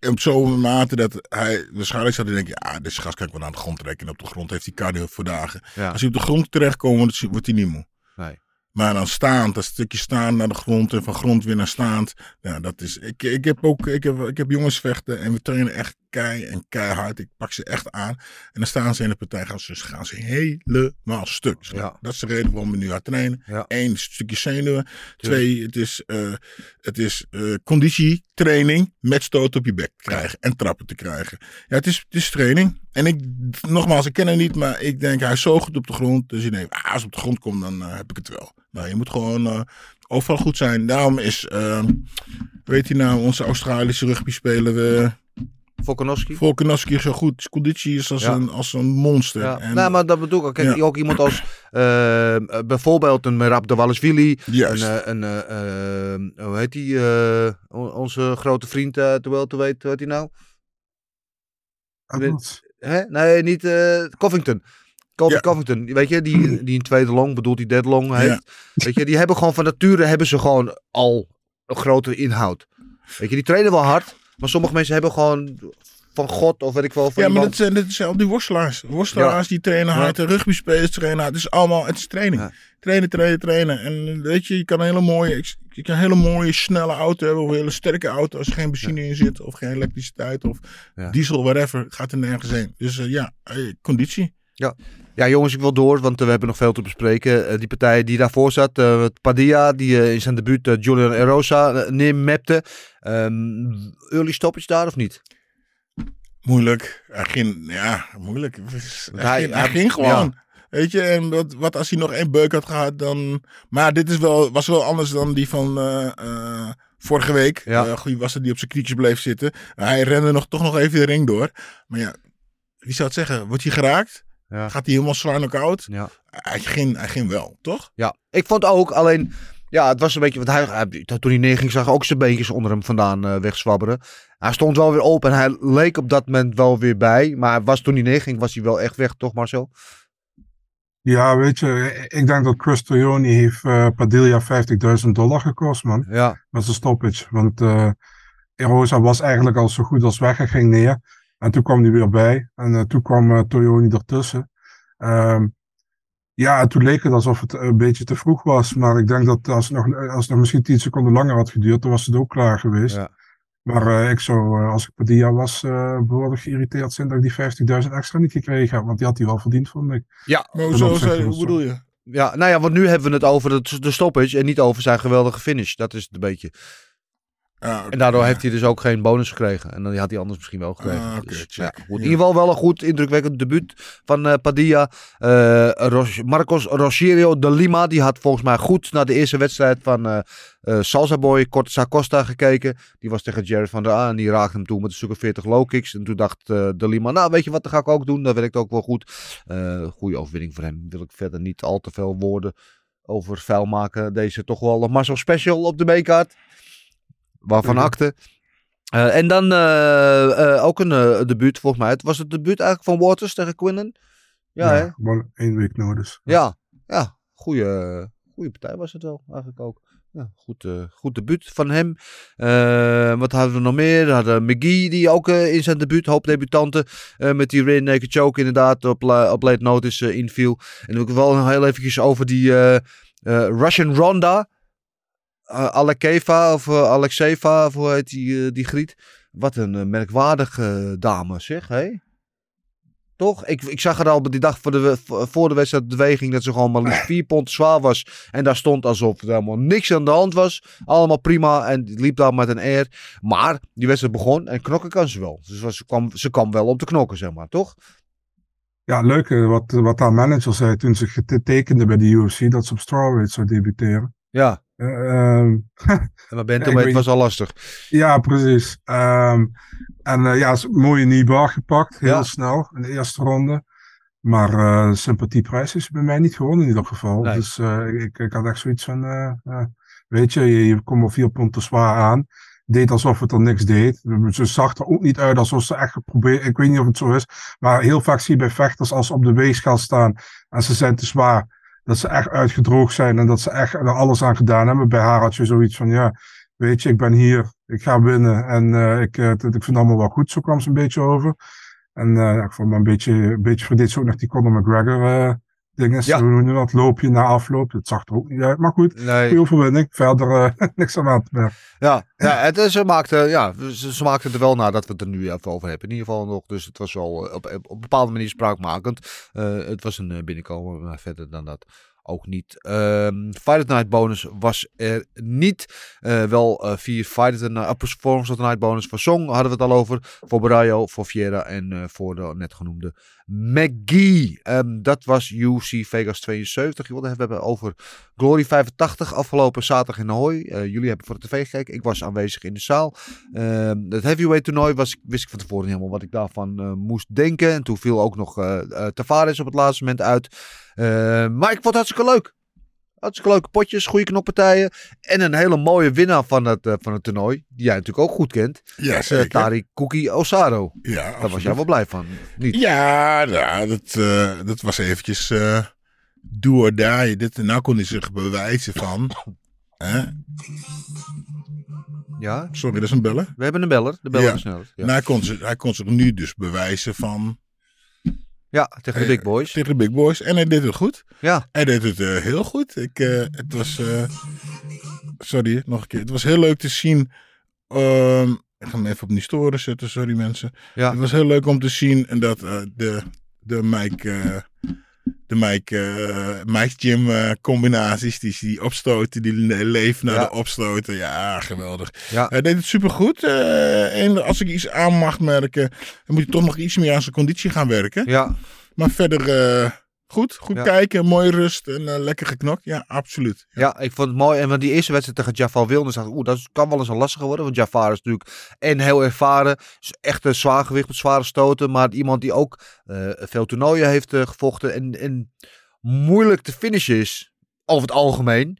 op zo'n mate dat hij... Waarschijnlijk zou hij denken, ja, deze gast kan ik wel aan de grond trekken. En op de grond heeft hij cardio voor dagen. Ja. Als hij op de grond terechtkomt, wordt hij- wordt hij niet moe. Nee. Maar dan staand, dat stukje staan naar de grond en van grond weer naar staand. Ja, dat is. Ik, ik heb ook, ik heb, ik heb jongens vechten en we trainen echt kei en keihard. Ik pak ze echt aan. En dan staan ze in de partij, gaan ze, gaan ze helemaal stuk. Ja. Dat is de reden waarom we nu hard trainen. Ja. Eén, een stukje zenuwen. Twee, het is, eh, het is eh, conditietraining met stoot op je bek krijgen en trappen te krijgen. Ja, het is, het is training. En ik, nogmaals, ik ken hem niet, maar ik denk hij is zo goed op de grond. Dus je denkt, ah, als hij op de grond komt, dan eh, heb ik het wel. Nou, je moet gewoon overal goed zijn. Daarom is, eh, weet je nou, onze Australische rugby spelen we. Volkanovski? Volkanovski zo goed. Zijn conditie is als, Ja. een, als een monster. Ja, En- nou, maar dat bedoel ik ook. Kijk, Ja. ook iemand als eh, bijvoorbeeld een Merab de Wallisvili. Een, eh, een eh, hoe heet die? eh, on- onze grote vriend, uh, terwijl te weten, hoe heet die nou? Hè? Nee, niet eh, Covington. Colby Ja. Covington, weet je, die, die een tweede long, bedoelt die dead long heeft. Weet je, die hebben gewoon van nature, hebben ze gewoon al een grotere inhoud. Weet je, die trainen wel hard, maar sommige mensen hebben gewoon van God of weet ik wel. Van Ja, maar dat zijn, dat zijn al die worstelaars. Worstelaars die trainen hard, de rugbyspelers trainen hard. Het is allemaal, het is training. Ja. Trainen, trainen, trainen. En weet je, je kan een hele mooie, je kan een hele mooie snelle auto hebben of een hele sterke auto. Als er geen benzine in zit of geen elektriciteit of diesel, whatever, gaat er nergens heen. Dus eh, ja, eh, conditie. Ja, jongens, ik wil door, want eh, we hebben nog veel te bespreken. Eh, die partij die daarvoor zat, eh, Padilla, die eh, in zijn debuut Julian Erosa uh, neermapte. Ehm early stoppage daar of niet? Moeilijk. Hij ging, ja, moeilijk. Hij, Hij- ging, hij hij- ging gewoon. Weet je, en wat, wat als hij nog één beuk had gehad, dan... Maar dit is wel, was wel anders dan die van vorige week. Ja. Goeie was het die op zijn knietjes bleef zitten. Hij rende nog, toch nog even de ring door. Maar ja, wie zou het zeggen? Wordt hij geraakt? Ja. Gaat hij helemaal zwaar knock-out? Ja. Hij ging, hij ging wel, toch? Ja, ik vond ook alleen. Ja, het was een beetje. Want hij, hij- toen hij neerging, zag ik ook zijn beentjes onder hem vandaan eh, wegzwabberen. Hij stond wel weer open en hij leek op dat moment wel weer bij. Maar hij was, toen hij neerging, was hij wel echt weg, toch Marcel? Ja, weet je, ik denk dat Chris Toyoni heeft eh Padilla 50.000 dollar gekost, man. Ja, Met zijn stoppage. Want eh Erosa was eigenlijk al zo goed als weg. Hij ging neer. En toen kwam hij weer bij. En eh, toen kwam eh, Toyoni ertussen. Ehm, ja, en toen leek het alsof het een beetje te vroeg was. Maar ik denk dat als het nog, als het nog misschien 10 seconden langer had geduurd, dan was het ook klaar geweest. Ja. Maar eh, ik zou, eh, als ik Padilla was, eh behoorlijk geïrriteerd zijn dat ik die 50.000 extra niet gekregen heb. Want die had hij wel verdiend, vond ik. ja. Maar hoe bedoel je? Ja, nou ja, want nu hebben we het over de, de stoppage en niet over zijn geweldige finish. Dat is het een beetje. Oké, En daardoor heeft hij dus ook geen bonus gekregen. En dan had hij anders misschien wel gekregen. Ah, oké, Dus, ja, goed. In ieder geval wel een goed indrukwekkend debuut van eh, Padilla. Eh, Ros- Marcos Rogerio de Lima, die had volgens mij goed naar de eerste wedstrijd van eh eh, Salsa Boy Cortesa Costa gekeken. Die was tegen Jared van der A en die raakte hem toen met een stuk of 40 low kicks. En toen dacht de Lima, nou weet je wat, dat ga ik ook doen. Dat werkt ook wel goed. Goede overwinning voor hem. Wil ik verder niet al te veel woorden over vuil maken. Deze toch wel een Marcel Special op de B-kaart. Waarvan Mhm. akte. Eh, en dan eh, eh, ook een debuut volgens mij. Het was het debuut eigenlijk van Waters tegen Quinnen. Ja, hè? gewoon één week nodig. Ja, ja. Goeie, goeie partij was het wel eigenlijk ook. Ja, goed, goed debuut van hem. Wat hadden we nog meer? We hadden McGee, die ook in zijn debuut, hoop debutanten, met die rear naked choke inderdaad op, op late notice inviel. En ook wel heel eventjes over die Russian Ronda. Uh, Alekeva of uh, Alexeva, of hoe heet die, eh, die griet. Wat een merkwaardige dame zeg, hé? Toch? Ik, ik zag er al op die dag voor de, voor de wedstrijd beweging dat ze gewoon maar liefst vier pond zwaar was. En daar stond alsof er helemaal niks aan de hand was. Allemaal prima en liep daar met een air. Maar die wedstrijd begon en knokken kan ze wel. Dus ze kwam, ze kwam wel om te knokken, zeg maar, toch? Ja, leuk wat, wat haar manager zei toen ze getekende bij de UFC, dat ze op strawweight zou debuteren. Ja. Eh, ehm, En maar [laughs] ik weet- was al lastig. ja, precies. Ehm, en eh, ja, mooie kneebar gepakt, heel Ja. snel in de eerste ronde. Maar eh sympathieprijs is bij mij niet gewonnen in ieder geval. Nee. Dus eh, ik, ik had echt zoiets van, weet je, je, je komt op vier punten zwaar aan. Deed alsof het er niks deed. Ze zag er ook niet uit alsof ze echt geprobeerd, ik weet niet of het zo is. Maar heel vaak zie je bij vechters als ze op de weegschaal staan en ze zijn te zwaar. Dat ze echt uitgedroogd zijn en dat ze echt er alles aan gedaan hebben. Bij haar had je zoiets van, ja, weet je, ik ben hier, ik ga winnen en eh, ik, eh, ik vind het allemaal wel goed. Zo kwam ze een beetje over. En eh, ik vond me een beetje, een beetje verdeed ze ook nog die Conor McGregor eh dingen. Ja. Hoe dat? Loopje na afloop. Het zag er ook niet uit. Maar goed, Nee. goede overwinning. Verder eh, [laughs] niks aan aan te merken. Ja, ja het, is- ze, maakte, ja ze, ze maakte er wel naar dat we het er nu even over hebben. In ieder geval nog. Dus het was wel eh, op, op een bepaalde manier spraakmakend. Eh, het was een binnenkomen, maar verder dan dat ook niet. Ehm Fight Night bonus was er niet. Eh, wel eh, vier Fight Night, uh, Performance of the Night bonus voor Song hadden we het al over. Voor Barayo, voor Fiera en voor de net genoemde McGee. Ehm, dat was UFC Vegas 72. Je wilde het hebben over Glory 85 afgelopen zaterdag in Ahoy. Eh, jullie hebben voor de tv gekeken. Ik was aanwezig in de zaal. Ehm, het heavyweight toernooi was, wist ik van tevoren niet helemaal wat ik daarvan eh, moest denken. En toen viel ook nog eh Tavares op het laatste moment uit. Eh, maar ik vond het hartstikke leuk. Hartstikke leuke potjes, goede knokpartijen. En een hele mooie winnaar van het, eh, van het toernooi. Die jij natuurlijk ook goed kent. Ja, Eh. Tariq Cookie Osaro. Ja, Daar was jij wel blij van. Niet? Ja, nou, dat, eh, dat was eventjes eh do or die. Dit, nou kon hij zich bewijzen van... [coughs] Hè? Ja? Sorry, dat is een bellen. We hebben een beller. De beller Ja. is sneller. Ja. Nou, hij, kon zich, hij kon zich nu dus bewijzen van... ja, tegen de Eh, big boys. Tegen de big boys. En hij deed het goed. Ja. Hij deed het eh, heel goed. Ik, eh, het was... eh, sorry, nog een keer. Het was heel leuk te zien... ehm, ik ga hem even op die storen zetten. Sorry mensen. Ja. Het was heel leuk om te zien dat eh, de, de Mike... eh, de Mike, eh Mike Jim eh, combinaties, die, die opstoten, die le- leven naar Ja. de opstoten. Ja, geweldig. Ja. Hij deed het supergoed. eh en als ik iets aan mag merken, dan moet hij toch nog iets meer aan zijn conditie gaan werken. Ja. Maar verder eh, goed. Goed Ja. kijken, mooi rust en eh, lekker geknokt. Ja, absoluut. Ja, ik vond het mooi. En want die eerste wedstrijd tegen Jafar Wilde dacht ik, oeh, dat kan wel eens een lastige worden. Want Jafar is natuurlijk en heel ervaren. Is echt een zwaargewicht met zware stoten. Maar iemand die ook eh, veel toernooien heeft eh, gevochten. En, en moeilijk te finishen is, over het algemeen.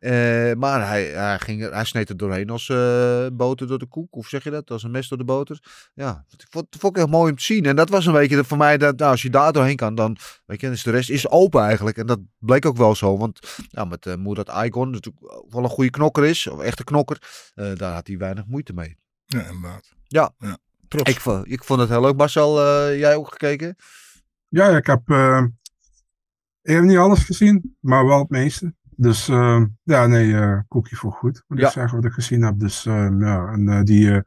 Eh, maar hij, hij, ging, er- hij sneed er doorheen als eh, boter door de koek. Of zeg je dat? Als een mes door de boter. Ja, ik vond, vond ik echt mooi om te zien. En dat was een beetje voor mij, dat, nou, als je daar doorheen kan, dan weet je, dus de rest is open eigenlijk. En dat bleek ook wel zo. Want ja, met uh, Moedat Icon, natuurlijk wel een goede knokker is, of echte knokker, eh, daar had hij weinig moeite mee. Ja, inderdaad. Ja, Ja, trots. ik, vond- ik vond het heel leuk. Marcel, eh, jij ook gekeken? Ja, ik heb, eh, ik heb niet alles gezien, maar wel het meeste. Dus eh, ja, nee, eh Cookie voor goed, moet Ja. ik zeggen, wat ik gezien heb. Dus eh, ja, en eh, die eh,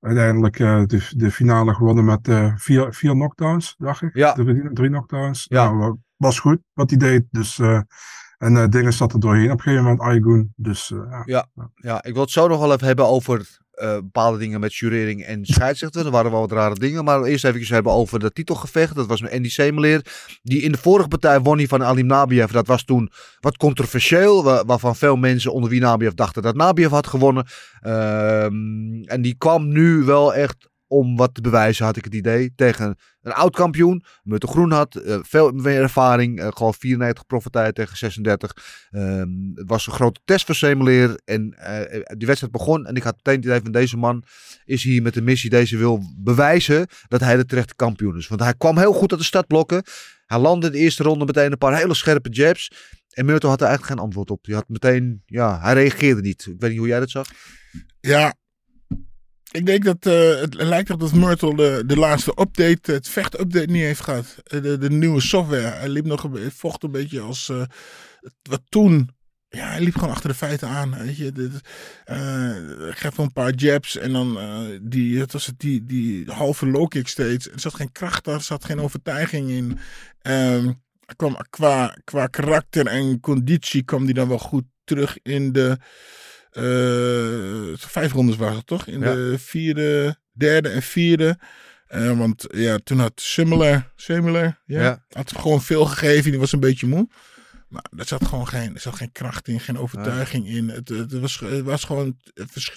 uiteindelijk de, de finale gewonnen met vier, vier knockdowns, dacht ik. Ja. Drie, drie knockdowns. Ja. Nou, was goed wat hij deed. Dus, en dingen zat er doorheen op een gegeven moment, Aigun. Dus ja. Ja, ja, ik wil het zo nog wel even hebben over eh, bepaalde dingen met jurering en scheidsrechter. Er waren wel wat rare dingen. Maar eerst even hebben over de titelgevecht. Dat was met Andy Semeleer. Die in de vorige partij won van Alim Nabiev. Dat was toen wat controversieel. wa- waarvan veel mensen onder wie Nabiev dachten dat Nabiev had gewonnen. Ehm, en die kwam nu wel echt om wat te bewijzen, had ik het idee. Tegen een oud kampioen. Mutte Groen had eh, veel meer ervaring. eh, gewoon 94 profitijd tegen 36. Ehm, het was een grote test voor Semeleer. En eh, die wedstrijd begon. En ik had meteen het idee van deze man is hier met de missie. Deze wil bewijzen dat hij de terechte kampioen is. Want hij kwam heel goed uit de startblokken. Hij landde in de eerste ronde meteen een paar hele scherpe jabs. En Murto had er eigenlijk geen antwoord op. Die had meteen, ja, hij reageerde niet. Ik weet niet hoe jij dat zag. Ja, ik denk dat eh, het lijkt erop dat Myrtle de, de laatste update, het vecht-update niet heeft gehad. Eh, De, de nieuwe software. Hij liep nog een, vocht een beetje als eh, wat toen. Ja, hij liep gewoon achter de feiten aan. Weet je, dit, eh geef een paar jabs en dan die, het was het, die, die halve low kick steeds. Er zat geen kracht er zat geen overtuiging in. Ehm, kwam qua, qua karakter en conditie kwam die dan wel goed terug in de vijf rondes waren het toch? In Ja. de vierde, derde en vierde. Eh, want ja, toen had Similar, Similar ja, Ja. had gewoon veel gegeven. Die was een beetje moe. Maar er zat gewoon geen, er zat geen kracht in, geen overtuiging in. Het, het, was, het was gewoon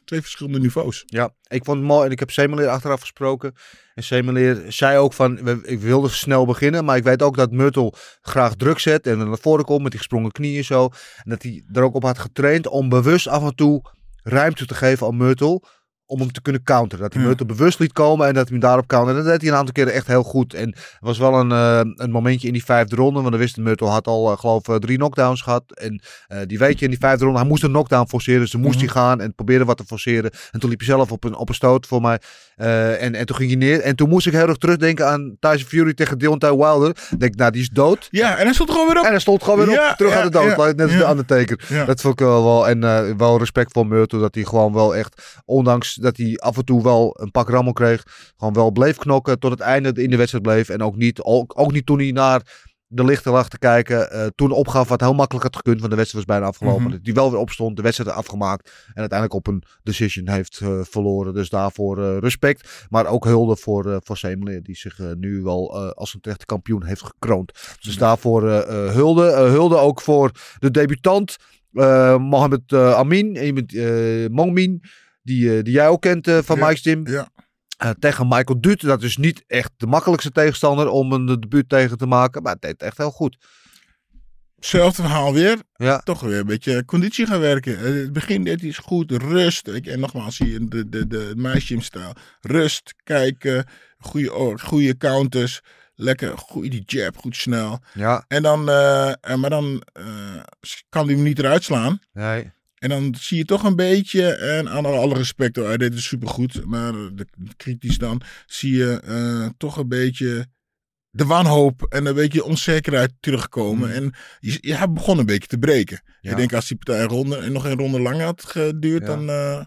twee verschillende niveaus. Ja, ik vond het mooi. En ik heb Semeleer achteraf gesproken. En Semeleer zei ook van, ik wilde snel beginnen. Maar ik weet ook dat Myrtle graag druk zet. En naar voren komt met die gesprongen knieën zo. En dat hij er ook op had getraind om bewust af en toe ruimte te geven aan Myrtle. Om hem te kunnen counteren. Dat hij Ja. Myrtle bewust liet komen en dat hij hem daarop counterde. En dat deed hij een aantal keren echt heel goed. En er was wel een, eh, een momentje in die vijfde ronde. Want dan wist Myrtle had al, eh, geloof ik, drie knockdowns gehad. En eh, die weet je in die vijfde ronde. Hij moest een knockdown forceren. Dus dan moest Mhm. hij gaan en probeerde wat te forceren. En toen liep hij zelf op een, op een stoot voor mij. Eh, en, en toen ging hij neer. En toen moest ik heel erg terugdenken aan Tyson Fury tegen Deontay Wilder. Denk, nou, die is dood. Ja, en hij stond gewoon weer op. En hij stond gewoon weer op, Ja, terug ja, aan de dood. net als de Undertaker. Dat vond ik wel, wel en eh, wel respect voor Murto. Dat hij gewoon wel echt, ondanks dat hij af en toe wel een pak rammel kreeg, gewoon wel bleef knokken tot het einde in de wedstrijd bleef. En ook niet, ook, ook niet toen hij naar de lichten lag te kijken. eh, toen opgaf wat heel makkelijk had gekund, want de wedstrijd was bijna afgelopen. Mhm. Hij wel weer opstond, de wedstrijd afgemaakt. En uiteindelijk op een decision heeft eh, verloren. Dus daarvoor eh, respect. Maar ook hulde voor, eh voor Semeleer, die zich nu wel als een terechte kampioen heeft gekroond. Dus daarvoor eh, eh, hulde. Hulde ook voor de debutant. Mohamed Amin, eh, Mongmin, die, eh, die jij ook kent eh, van Ja, Mike's Gym. Ja. Eh, tegen Michael Duut. Dat is niet echt de makkelijkste tegenstander om een debuut tegen te maken. Maar het deed echt heel goed. Hetzelfde verhaal weer. Ja. Toch weer een beetje conditie gaan werken. Het begin hij eens goed. Rust. En nogmaals, zie je de, de, de meisje-stijl. Rust, kijken. Goede, goede counters. Lekker, goede die jab, goed snel. Ja. En dan, eh, maar dan kan hij hem niet eruit slaan. Nee. En dan zie je toch een beetje, en aan alle respect, hij deed het supergoed. Maar de, kritisch dan, zie je eh, toch een beetje de wanhoop en een beetje onzekerheid terugkomen. En je, je hebt begon een beetje te breken. Ja. Ik denk als die partij ronde, nog een ronde langer had geduurd, Ja. dan... eh,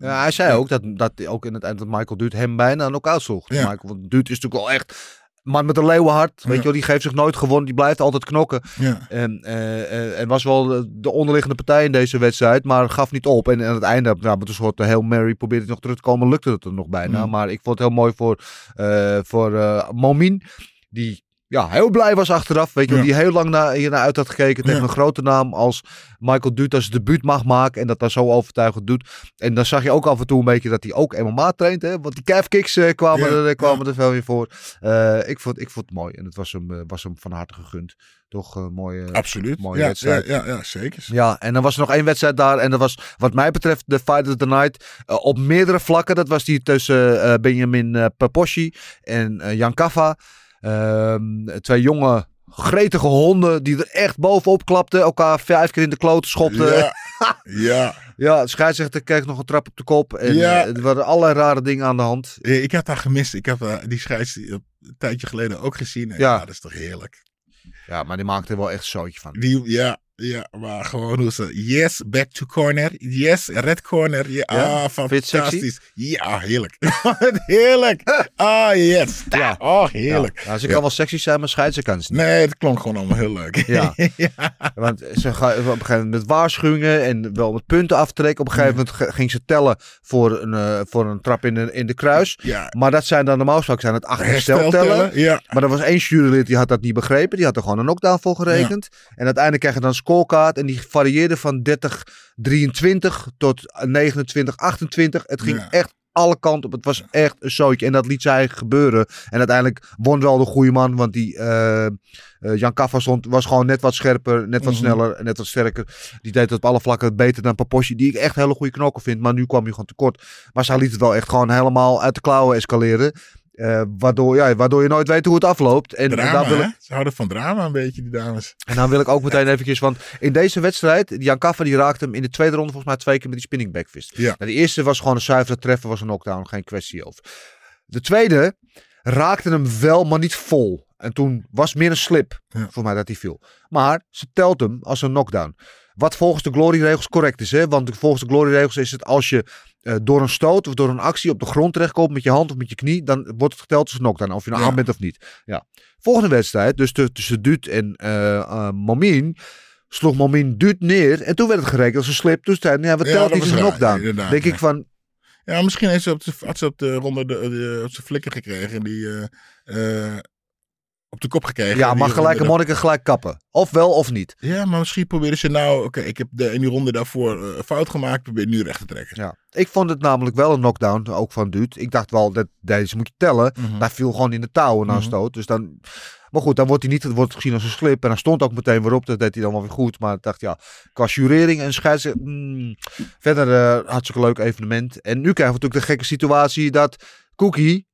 Ja, hij zei ook dat, dat ook in het eind dat Michael Duut hem bijna knock-out sloeg. Ja. Michael want Duut is natuurlijk wel echt... Man met een leeuwenhart, weet je wel, die geeft zich nooit gewonnen, die blijft altijd knokken. En, eh, eh, en was wel de- de onderliggende partij in deze wedstrijd, maar gaf niet op. En aan het einde, ja, met een soort Hail Mary, probeerde hij nog terug te komen, lukte het er nog bijna. Maar ik vond het heel mooi voor, eh voor eh, Momin, die ja, heel blij was achteraf. Weet je, Ja. die heel lang naar, hiernaar uit had gekeken tegen Ja. een grote naam als Michael Duut als debuut mag maken. En dat daar zo overtuigend doet. En dan zag je ook af en toe een beetje dat hij ook MMA traint. Hè? Want die calf kicks eh, kwamen, Ja, er, eh, kwamen er veel weer voor. Eh, ik, vond, ik vond het mooi. En het was hem, was hem van harte gegund. Toch een mooie, Absoluut. mooie ja, wedstrijd. Ja, ja, ja, zeker. Ja, en dan was er nog één wedstrijd daar. En dat was, wat mij betreft, de Fight of the Night. op meerdere vlakken. Dat was die tussen Benjamin Paposhi en Jan Kaffa. Ehm, twee jonge, gretige honden die er echt bovenop klapten. Elkaar vijf keer in de kloten schopten. Ja, [laughs] Ja, ja. de scheidsrechter kreeg nog een trap op de kop. En Ja. eh, er waren allerlei rare dingen aan de hand. Ik heb daar gemist. Ik heb eh, die scheids een tijdje geleden ook gezien. En Ja. ja. dat is toch heerlijk. Ja, maar die maakte er wel echt zootje van. Die, ja, Ja, maar gewoon hoe ze. Yes, back to corner. Yes, red corner. Ja, Ja? ah, fantastisch. Ja, heerlijk. [laughs] heerlijk. Ah, yes. Ja. Oh, heerlijk. Ja, ze Ja. kan wel sexy zijn, maar scheiden ze kan ze niet. Nee, het klonk gewoon allemaal heel leuk. Ja. [laughs] Want ze gaan op een gegeven moment met waarschuwingen en wel met punten aftrekken. Op een gegeven moment ging ze tellen voor een, eh, voor een trap in de, in de kruis. Ja. Maar dat zijn dan normaal gesproken zijn het acht hersteltellen. Hersteltellen, ja. Maar er was één jurylid die had dat niet begrepen. Die had er gewoon een knockdown voor gerekend. En uiteindelijk krijg je dan een scorecard. En die varieerde van 30, 23 tot 29, 28. Het ging Ja. echt alle kanten op. Het was echt een zootje. En dat liet zij gebeuren. En uiteindelijk won wel de goede man. Want die eh, eh, Jan Kaffa stond, was gewoon net wat scherper. Net wat Mhm. sneller. en Net wat sterker. Die deed het op alle vlakken beter dan Paposhi. Die ik echt hele goede knokken vind. Maar nu kwam hij gewoon tekort. Maar zij liet het wel echt gewoon helemaal uit de klauwen escaleren. Eh, waardoor, ja, waardoor je nooit weet hoe het afloopt. En, daar wil ik, Ze houden van drama een beetje, die dames. en dan wil ik ook meteen eventjes, want in deze wedstrijd, Jan Kaffa die raakte hem in de tweede ronde volgens mij twee keer met die spinning backfist. Ja. Nou, de eerste was gewoon een zuivere treffer, was een knockdown, geen kwestie over. De tweede raakte hem wel, maar niet vol. En toen was meer een slip Ja. voor mij dat hij viel. Maar ze telt hem als een knockdown. Wat volgens de glory-regels correct is. Hè? Want volgens de glory-regels is het als je eh, door een stoot of door een actie op de grond terechtkomt met je hand of met je knie, dan wordt het geteld als een knockdown. Of je nou Ja. aan bent of niet. Ja. Volgende wedstrijd, dus tu- tussen Duut en Momin, sloeg Momin Duut neer. En toen werd het gerekend als een slip. Toen zei hij, ja, we Ja, telt dat niet een knockdown. Denk ja. ik van, Ja, misschien heeft ze op de, had ze op de ronde de, de- op zijn flikker gekregen. Die op de kop gekregen. ja, mag gelijk een monniken gelijk kappen. Of wel of niet. Ja, maar misschien proberen ze nou... Oké, ik heb de, in die ronde daarvoor eh, fout gemaakt. Probeer nu recht te trekken. Ja. Ik vond het namelijk wel een knockdown, ook van Duut. Ik dacht wel, dat deze moet je tellen. Mhm. Hij viel gewoon in de touwen na een Mhm. stoot. Dus dan... Maar goed, dan wordt hij niet het wordt gezien als een slip. En dan stond ook meteen weer op. Dat deed hij dan wel weer goed. Maar ik dacht, ja, qua jurering en scheidsrechter... mm, verder uh, hartstikke leuk evenement. En nu krijgen we natuurlijk de gekke situatie dat Cookie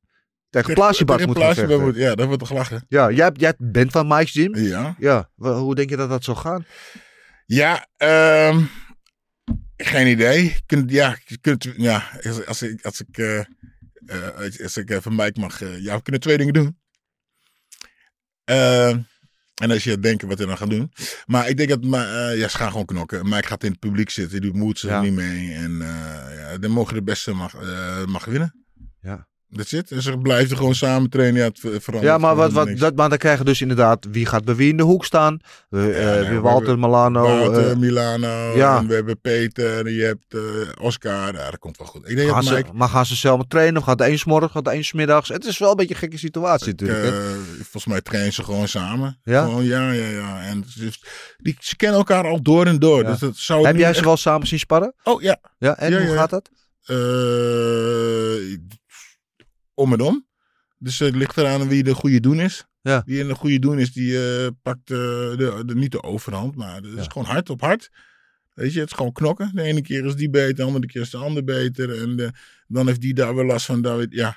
tegen Plaatsjebad Tegen moet gaan Plaatsjebad vechten. moet- Ja, dat wordt toch lachen. Ja, jij, jij bent van Mike's Gym. Ja. Ja, hoe denk je dat dat zou gaan? Ja, ehm, geen idee. Kunt, ja, kunt, ja, als, als ik, als ik, eh, eh, als ik even Mike mag, eh, ja, we kunnen twee dingen doen. Ehm, en als je denkt wat hij dan gaat doen. Maar ik denk dat, ja, ze gaan gewoon knokken. Mike gaat in het publiek zitten, die moet ze Ja. niet mee. En ja, dan mogen de beste mag, mag winnen. Ja. Dat zit. En ze blijven gewoon samen trainen. Ja, het ver- verandert Ja, maar, wat, wat, dat, maar dan krijgen dus inderdaad wie gaat bij wie in de hoek staan. We, Ja, nee, we Walter, Milano. Wouter, eh, Milano. ja. En we hebben Peter. En je hebt eh, Oscar. Ja, dat komt wel goed. Ik denk gaan dat ze, Mike... maar gaan ze zelf trainen? Of gaat de een s'morgens, gaat de een s'middags? Het is wel een beetje een gekke situatie natuurlijk. volgens mij trainen ze gewoon samen. Ja? Gewoon, ja, ja, ja. En ze, die, ze kennen elkaar al door en door. Dus dat zou Heb jij ze wel samen zien sparren? Oh ja. Ja, en hoe gaat dat? Eh, om en om. Dus het ligt eraan wie de goede doen is. Ja. Wie een goede doen is, die eh, pakt eh, de, de, niet de overhand. Maar het is Ja. gewoon hard op hard. Weet je, het is gewoon knokken. De ene keer is die beter, de andere keer is de ander beter. En eh, dan heeft die daar weer last van. Daar ja.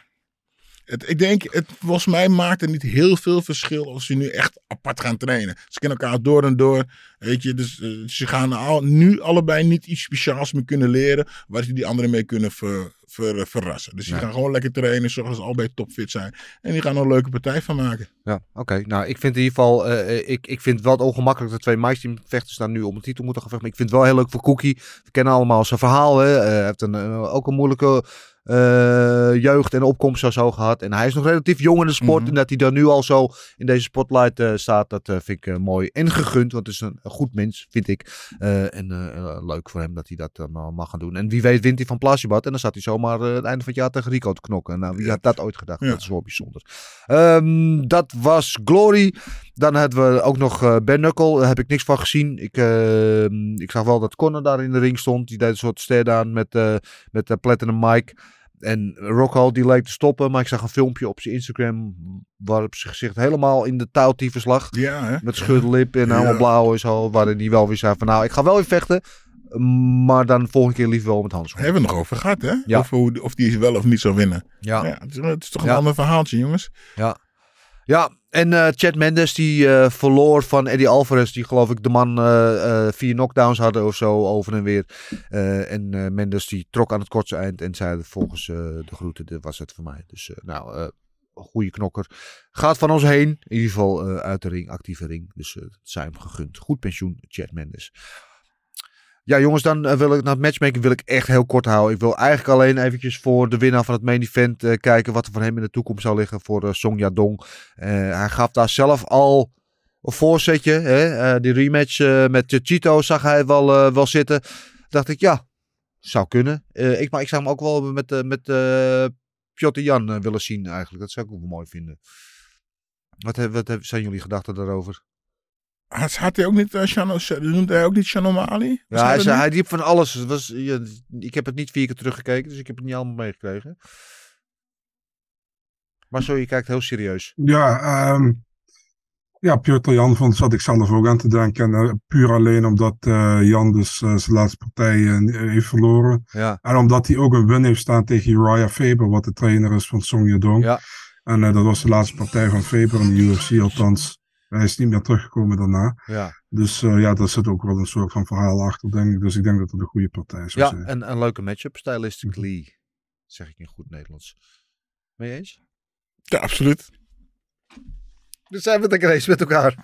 Het, ik denk, het, volgens mij maakt het niet heel veel verschil als ze nu echt apart gaan trainen. Ze kennen elkaar door en door. Weet je, dus eh, ze gaan al, nu allebei niet iets speciaals meer kunnen leren. Waar ze die anderen mee kunnen ver, ver- verrassen. Dus die gaan gewoon lekker trainen, zorgen dat ze allebei topfit zijn. En die gaan er een leuke partij van maken. Ja, oké. Nou, ik vind in ieder geval, eh, eh, ik, ik vind het wel ongemakkelijk dat twee Mike vechters daar nu om de titel moeten gaan vechten. Maar ik vind het wel heel leuk voor Cookie. We kennen allemaal zijn verhaal. Hè. Eh, Hij heeft een, eh, ook een moeilijke eh, jeugd en opkomst zo, zo gehad. En hij is nog relatief jong in de sport. Mhm. En dat hij daar nu al zo in deze spotlight eh, staat, dat eh, vind ik eh, mooi en gegund. Want het is een, een goed mens, vind ik. Eh, en eh, eh, leuk voor hem dat hij dat dan eh, mag gaan doen. En wie weet wint hij van Plasjebad. En dan staat hij zomaar eh, het einde van het jaar tegen Rico te knokken. Nou, wie had dat ooit gedacht? Ja. Dat is wel bijzonder. Ehm, dat was Glory. Dan hadden we ook nog eh Ben Knuckle. Daar heb ik niks van gezien. Ik, ehm, ik zag wel dat Conor daar in de ring stond. Die deed een soort stare aan met, eh met eh, Platinum Mike. En Rockhold die leek te stoppen. Maar ik zag een filmpje op zijn Instagram. Waarop zijn gezicht helemaal in de touwtyfus lag. Ja, hè? Met schudde lip en Ja. helemaal blauw en zo. Waarin hij wel weer zei van nou, ik ga wel weer vechten. Maar dan volgende keer liever wel met handschoenen. Hebben we het nog over gehad, hè? Ja. Hoe, of die wel of niet zou winnen. Ja. Ja, het, is, het is toch een ander verhaaltje, jongens. Ja. Ja, en eh Chad Mendes die eh, verloor van Eddie Alvarez. Die geloof ik de man eh, vier knockdowns hadden of zo over en weer. En Mendes die trok aan het kortste eind en zei volgens de groeten, dit was het voor mij. Dus nou, goede knokker. Gaat van ons heen. In ieder geval uit de ring, actieve ring. Dus uh, het zijn hem gegund. Goed pensioen, Chad Mendes. Ja, jongens, dan uh, wil ik naar het matchmaking wil ik echt heel kort houden. Ik wil eigenlijk alleen eventjes voor de winnaar van het main event uh, kijken wat er van hem in de toekomst zou liggen voor uh, Yadong. hij gaf daar zelf al een voorzetje. Hè? die rematch met Chito zag hij wel, wel zitten. Dacht ik, ja, zou kunnen. ik, maar ik zou hem ook wel met, met Piotr Jan willen zien eigenlijk. Dat zou ik ook wel mooi vinden. Wat, wat zijn jullie gedachten daarover? Had, had hij ook niet, uh, Shano, noemde hij ook niet Shanomali? Ja, hij, zei, hij diep van alles. Het was, ja, ik heb het niet vier keer teruggekeken, dus ik heb het niet allemaal meegekregen. Maar zo, je kijkt heel serieus. Ja, um, ja Piotr Jan vond, zat ik zelf ook aan te denken. Uh, puur alleen omdat uh, Jan dus zijn laatste partij heeft verloren. Ja. En omdat hij ook een win heeft staan tegen Uriah Faber, wat de trainer is van Song Yadong. Ja. En dat was de laatste partij van Faber in de UFC, althans. Hij is niet meer teruggekomen daarna. Ja. Dus uh, ja, daar zit ook wel een soort van verhaal achter, denk ik. Dus ik denk dat het een goede partij is. Ja, en een leuke matchup, stylistically. -hmm. Zeg ik in goed Nederlands. Je eens? Ja, absoluut. Dus zijn we het met elkaar.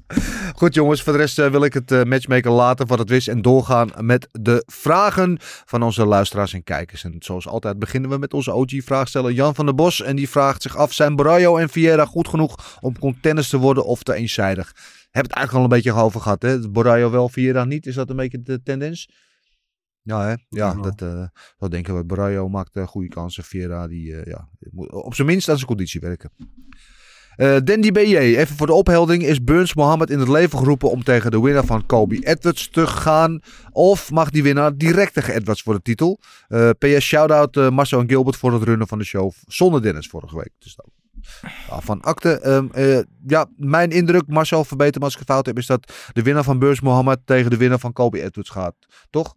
[laughs] Goed jongens, voor de rest uh, wil ik het uh, matchmaker laten wat het wist en doorgaan met de vragen van onze luisteraars en kijkers. En zoals altijd beginnen we met onze OG-vraagsteller Jan van der Bos. En die vraagt zich af, zijn Brajo en Vieira goed genoeg om contenders te worden of te eenzijdig? Heb het eigenlijk al een beetje over gehad, hè? Wel, Vieira niet. Is dat een beetje de tendens? Ja, hè? ja, dat, uh, dat denken we. Brajo maakt uh, goede kansen. Vieira, die uh, ja, moet op zijn minst aan zijn conditie werken. Uh, Dandy BJ, even voor de opheldering. Is Burns Mohammed in het leven geroepen om tegen de winnaar van Kobe Edwards te gaan? Of mag die winnaar direct tegen Edwards voor de titel? Uh, PS shout-out uh, Marcel en Gilbert voor het runnen van de show zonder Dennis vorige week. Dus dat, van akte. Um, ja, mijn indruk, Marcel, verbeter me als ik het fout heb, is dat de winnaar van Burns Mohammed tegen de winnaar van Kobe Edwards gaat. Toch?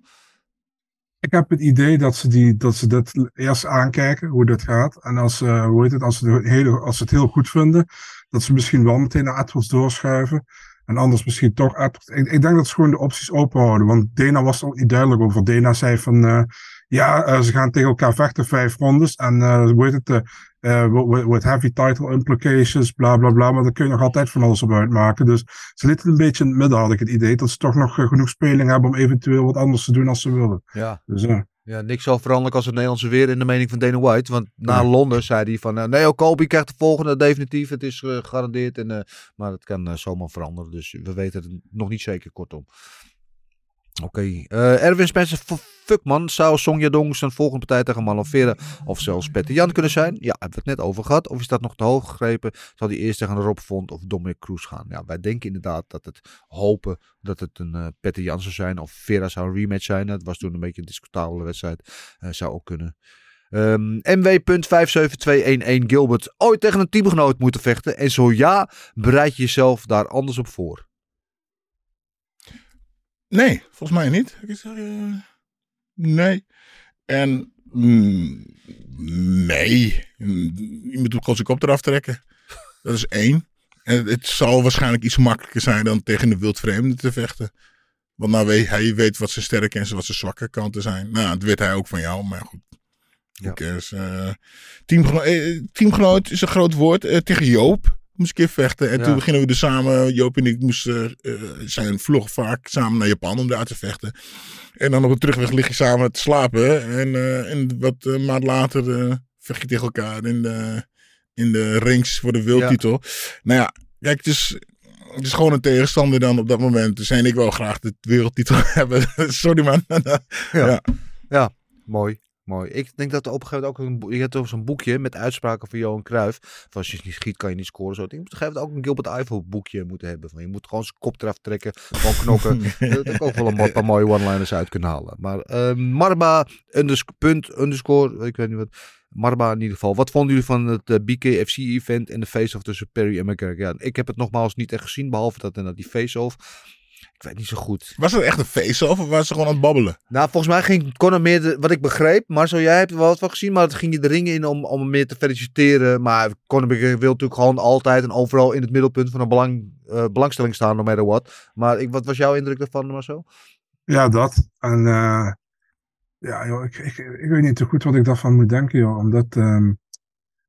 Ik heb het idee dat ze, die, dat ze dit eerst aankijken, hoe dit gaat. En als, uh, hoe heet het, als, ze het heel, als ze het heel goed vinden, dat ze misschien wel meteen naar Edwards doorschuiven. En anders misschien toch Edwards. Ik, ik denk dat ze gewoon de opties open houden. Want Dana was ook niet duidelijk over. Dana zei van, uh, ja, uh, ze gaan tegen elkaar vechten vijf rondes. En hoe heet het, uh, with heavy title implications, bla bla bla. Maar daar kun je nog altijd van alles op uitmaken. Dus ze lieten het een beetje in het midden, had ik het idee. Dat ze toch nog uh, genoeg speling hebben om eventueel wat anders te doen als ze willen. Ja. Dus, uh, ja, niks zo veranderlijk als het Nederlandse weer in de mening van Dana White. Want na. Londen zei hij van, nee, oh, Kobe krijgt de volgende definitief. Het is gegarandeerd. En, maar het kan zomaar veranderen. Dus we weten het nog niet zeker, kortom. Oké, okay. uh, Erwin Spencer, fuck man, zou Song Yadong zijn volgende partij tegen Marlon Vera of zelfs Peter Jan kunnen zijn? Ja, hebben we het net over gehad. Of is dat nog te hoog gegrepen? Zal hij eerst tegen Rob Font of Dominic Cruz gaan? Ja, wij denken inderdaad dat het hopen dat het een uh, Peter Jan zou zijn of Vera zou een rematch zijn. Dat was toen een beetje een discutabele wedstrijd. Uh, zou ook kunnen. Um, MW.57211 Gilbert ooit tegen een teamgenoot moeten vechten? En zo ja, bereid je jezelf daar anders op voor? Nee, volgens mij niet. Ik zeg, uh, nee. En mm, nee. Je moet gewoon zijn kop eraf trekken. Dat is één. En het zal waarschijnlijk iets makkelijker zijn dan tegen de wildvreemde te vechten. Want nou weet hij weet wat zijn sterke en wat zijn zwakke kanten zijn. Nou, dat weet hij ook van jou, maar goed. Ja. Uh, teamgeno eh, teamgenoot is een groot woord. Uh, tegen Joop moest ik een keer vechten. En ja. toen beginnen we er samen, Joop en ik moesten, uh, zijn vlog vaak samen naar Japan om daar te vechten. En dan op de terugweg lig je samen te slapen. En, uh, en wat uh, maand later vecht je tegen elkaar in de, in de rings voor de wereldtitel. Ja. Nou ja, kijk, het is, het is gewoon een tegenstander dan op dat moment. Dus en ik wil graag de wereldtitel [laughs] hebben. Sorry man. ja. ja. ja, mooi. Mooi. Ik denk dat er op een gegeven moment ook een, je hebt zo'n boekje met uitspraken van Johan Cruijff. Van als je niet schiet, kan je niet scoren. Zo. Ik denk op een gegeven moment ook een Gilbert Eiffel boekje moeten hebben. Van je moet gewoon zijn kop eraf trekken, gewoon knokken. [laughs] dat ik ook wel een paar mooie one-liners uit kunnen halen. Maar uh, Marba, unders punt, underscore, ik weet niet wat. Marba in ieder geval. Wat vonden jullie van het uh, BKFC-event en de face-off tussen Perry en McGregor? Ja, ik heb het nogmaals niet echt gezien, behalve dat en dat die face-off. Ik weet niet zo goed. Was het echt een face-off of was ze gewoon aan het babbelen? Nou, volgens mij ging Conor meer, de, wat ik begreep. Maar zo, jij hebt er wel wat van gezien. Maar het ging je de ring in om, om hem meer te feliciteren. Maar Conor wil natuurlijk gewoon altijd en overal in het middelpunt van een belang, uh, belangstelling staan, no matter what. Maar ik, wat was jouw indruk daarvan, Marcel? Ja, dat. En uh, ja, joh, ik, ik, ik weet niet zo goed wat ik daarvan moet denken, joh. Omdat... Um...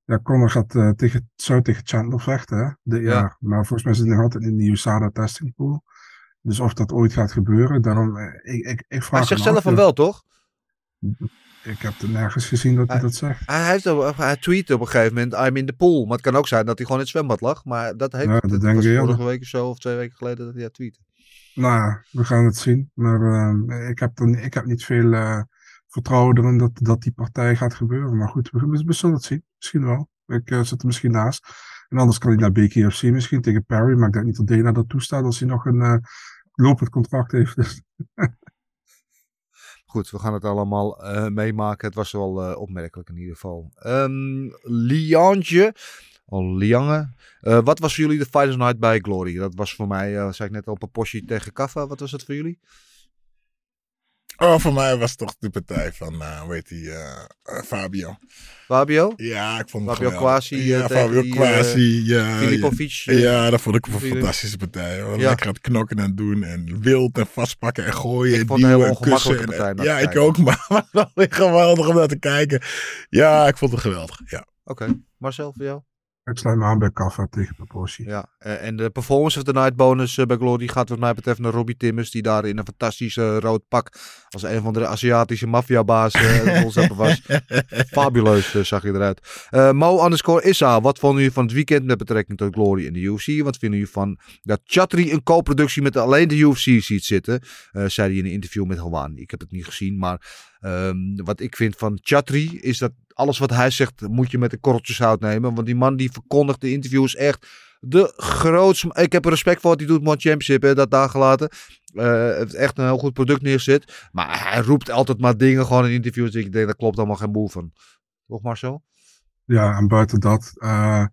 Ja, Conor gaat uh, tegen, zou tegen Chandler vechten, hè, dit Ja. jaar. Maar volgens mij zit hij nog altijd in de USADA testing pool. Dus of dat ooit gaat gebeuren, daarom, eh, ik, ik, ik vraag Hij zegt zelf van wel, toch? Ik heb er nergens gezien dat hij dat zegt. Hij, heeft, op- hij tweette op een gegeven moment, I'm in the pool. Maar het kan ook zijn dat hij gewoon in het zwembad lag. Maar dat heeft Ja, dat dat denk was ik eerder. vorige week of zo, of twee weken geleden, dat hij dat tweette. Nou, ja, we gaan het zien. Maar eh, ik, heb ni- ik heb niet veel eh, vertrouwen erin dat, dat die partij gaat gebeuren. Maar goed, we, we, zullen het zien. Misschien wel. Ik eh, zit er misschien naast. En anders kan hij naar BKFC misschien tegen Perry. Maar ik denk niet dat Dana dat toestaat als hij nog een lopend contract heeft. Dus [laughs] Goed, we gaan het allemaal eh, meemaken. Het was wel eh, opmerkelijk in ieder geval. Liantje, oh, Liange. Eh, wat was voor jullie de Fighters Night bij Glory? Dat was voor mij, zei ik net al, Paposhi tegen Kaffa. Wat was het voor jullie? Oh, voor mij was toch de partij van, eh hoe heet die, eh, eh, Fabio. Fabio? Ja, ik vond het Fabio. Quasi, Ja, Fabio Quasi. ja, Filipovic, Ja, ja, dat vond ik een Filip- fantastische partij. Ja. Lekker aan het knokken en doen. En wild en vastpakken en gooien. Ik en het duwen en kussen. en- partij Ja, ik kijken. ook. [laughs] Maar het wel geweldig om naar te kijken. Ja, ik vond het geweldig. Ja. Oké, Marcel, voor jou? Ik sluit me aan bij Kaffa tegen Paposhi. Ja, eh, en de Performance of the Night bonus eh, bij Glory gaat wat mij betreft naar Robbie Timmers. Die daar in een fantastisch eh, rood pak als een van de Aziatische maffiabaas [laughs] ons hebben was. Fabuleus zag je eruit. Mo underscore Issa, wat vonden jullie van het weekend met betrekking tot Glory in de UFC? Wat vinden jullie van dat Chatri een co-productie met alleen de UFC ziet zitten? Zei hij in een interview met Hwan. Ik heb het niet gezien, maar ehm, wat ik vind van Chatri is dat alles wat hij zegt moet je met een korreltje zout nemen. Want die man die verkondigt de interviews echt de grootste... Ik heb respect voor wat hij doet met Championship, hè, dat daar gelaten. Eh, heeft echt een heel goed product neerzet. Maar hij roept altijd maar dingen gewoon in interviews. Ik denk, daar klopt allemaal geen boel van. Toch Marcel? Ja, en buiten dat, eh,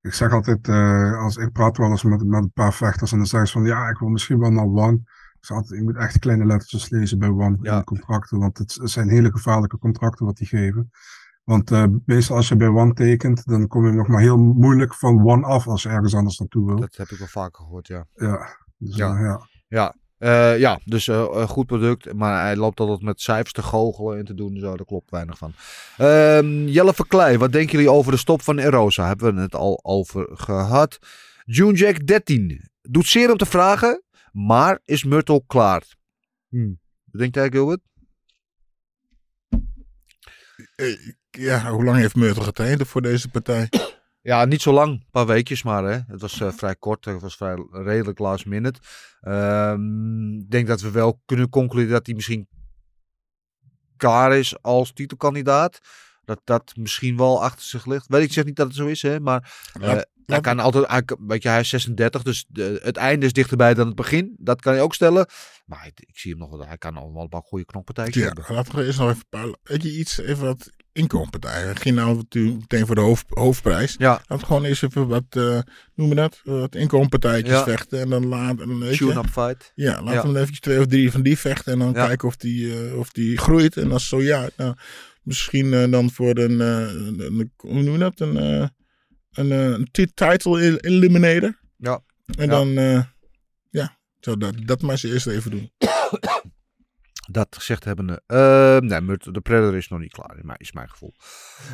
ik zeg altijd, eh, als ik praat wel eens met, met een paar vechters en dan zeggen ze van, ja, ik wil misschien wel naar One. Altijd, je moet echt kleine lettertjes lezen bij One in de contracten, want het zijn hele gevaarlijke contracten wat die geven. Want eh, meestal als je bij One tekent, dan kom je nog maar heel moeilijk van One af als je ergens anders naartoe wil. Dat heb ik wel vaker gehoord, ja. Ja, dus, Ja. eh, ja. Ja, Eh, ja dus goed product. Maar hij loopt altijd met cijfers te goochelen en te doen. en Zo, daar klopt weinig van. Ehm, Jelle Verkleij, wat denken jullie over de stop van Erosa? Hebben we het al over gehad. June Jack 13. Doet zeer om te vragen, maar is Myrtle klaar? Hmm. Wat denkt jij, Gilbert? Eh, Ja, hoe lang heeft Myrtle getraind voor deze partij? Ja, niet zo lang. Een paar weekjes maar. Hè. Het was eh, vrij kort. Het was vrij redelijk last minute. Ehm, Ik denk dat we wel kunnen concluderen dat hij misschien klaar is als titelkandidaat. Dat dat misschien wel achter zich ligt. Weet ik, zeg niet dat het zo is, hè, maar eh, hij laat- kan altijd, hij, weet je, hij is 36, dus de- het einde is dichterbij dan het begin. Dat kan je ook stellen. Maar ik, ik zie hem nog wel, hij kan allemaal een paar goede knokpartijtjes Ja, hebben. laten we eerst nog even een weet je, iets, even wat inkomenpartijen. Hij ging nou natuurlijk meteen voor de hoofd, hoofdprijs. Ja. Laten we gewoon eerst even wat, eh noem je dat, wat inkomenpartijtjes Ja. vechten. En dan laten we, Tune-up fight. Ja, laten Ja. we dan eventjes twee of drie van die vechten. En dan Ja. kijken of die, eh, of die groeit. En als zo ja, nou, misschien eh, dan voor een, een, een- hoe noem je dat, een, een, eh, een ti- title el- eliminator. Ja. En Ja. dan, eh, ja, zo dat, dat maar eens eerst even doen. Dat gezegd hebbende. eh nee, Murt- de Predator is nog niet klaar, is mijn gevoel.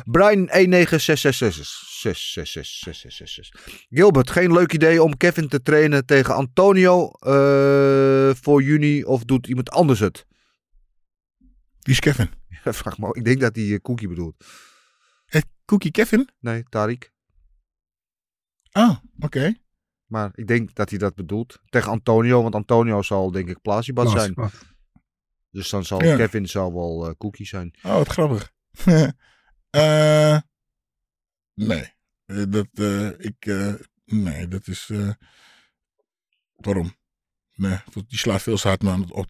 Brian 196666666. Gilbert, geen leuk idee om Kevin te trainen tegen Antonio eh, voor juni of doet iemand anders het? Wie is Kevin? Ja, Vraag me, ik denk dat hij eh, Cookie bedoelt. Het Cookie Kevin? Nee, Tarik. Ah, oké. Maar ik denk dat hij dat bedoelt. Tegen Antonio, want Antonio zal denk ik Plasibat zijn. Dus dan zal Ja. Kevin zal wel eh, Cookie zijn. Oh, wat grappig. [laughs] Eh, nee. Eh, dat, ik, nee, dat is. waarom? Nee, die slaat veel zo hard man op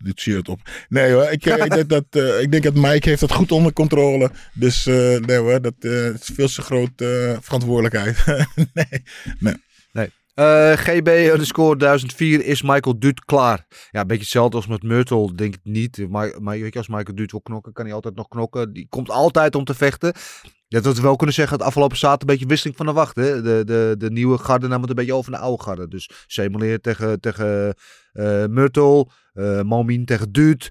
op. Nee hoor, ik, eh, ik, denk dat, eh, ik denk dat Mike heeft dat goed onder controle. Dus eh, nee hoor, dat het is veel te groot eh, verantwoordelijkheid. [laughs] nee, nee. Nee. Eh, GB underscore 1004 is Michael Duut klaar. Ja, een beetje hetzelfde als met Myrtle, denk ik niet. Maar, maar weet je, als Michael Duut wil knokken, kan hij altijd nog knokken. Die komt altijd om te vechten. Ja, dat we wel kunnen zeggen, het afgelopen zaterdag een beetje wisseling van de wacht. Hè? De, de, de nieuwe garde nam het een beetje over de oude garde. Dus Semoleer tegen, tegen eh Myrtle. eh Momin tegen Duut.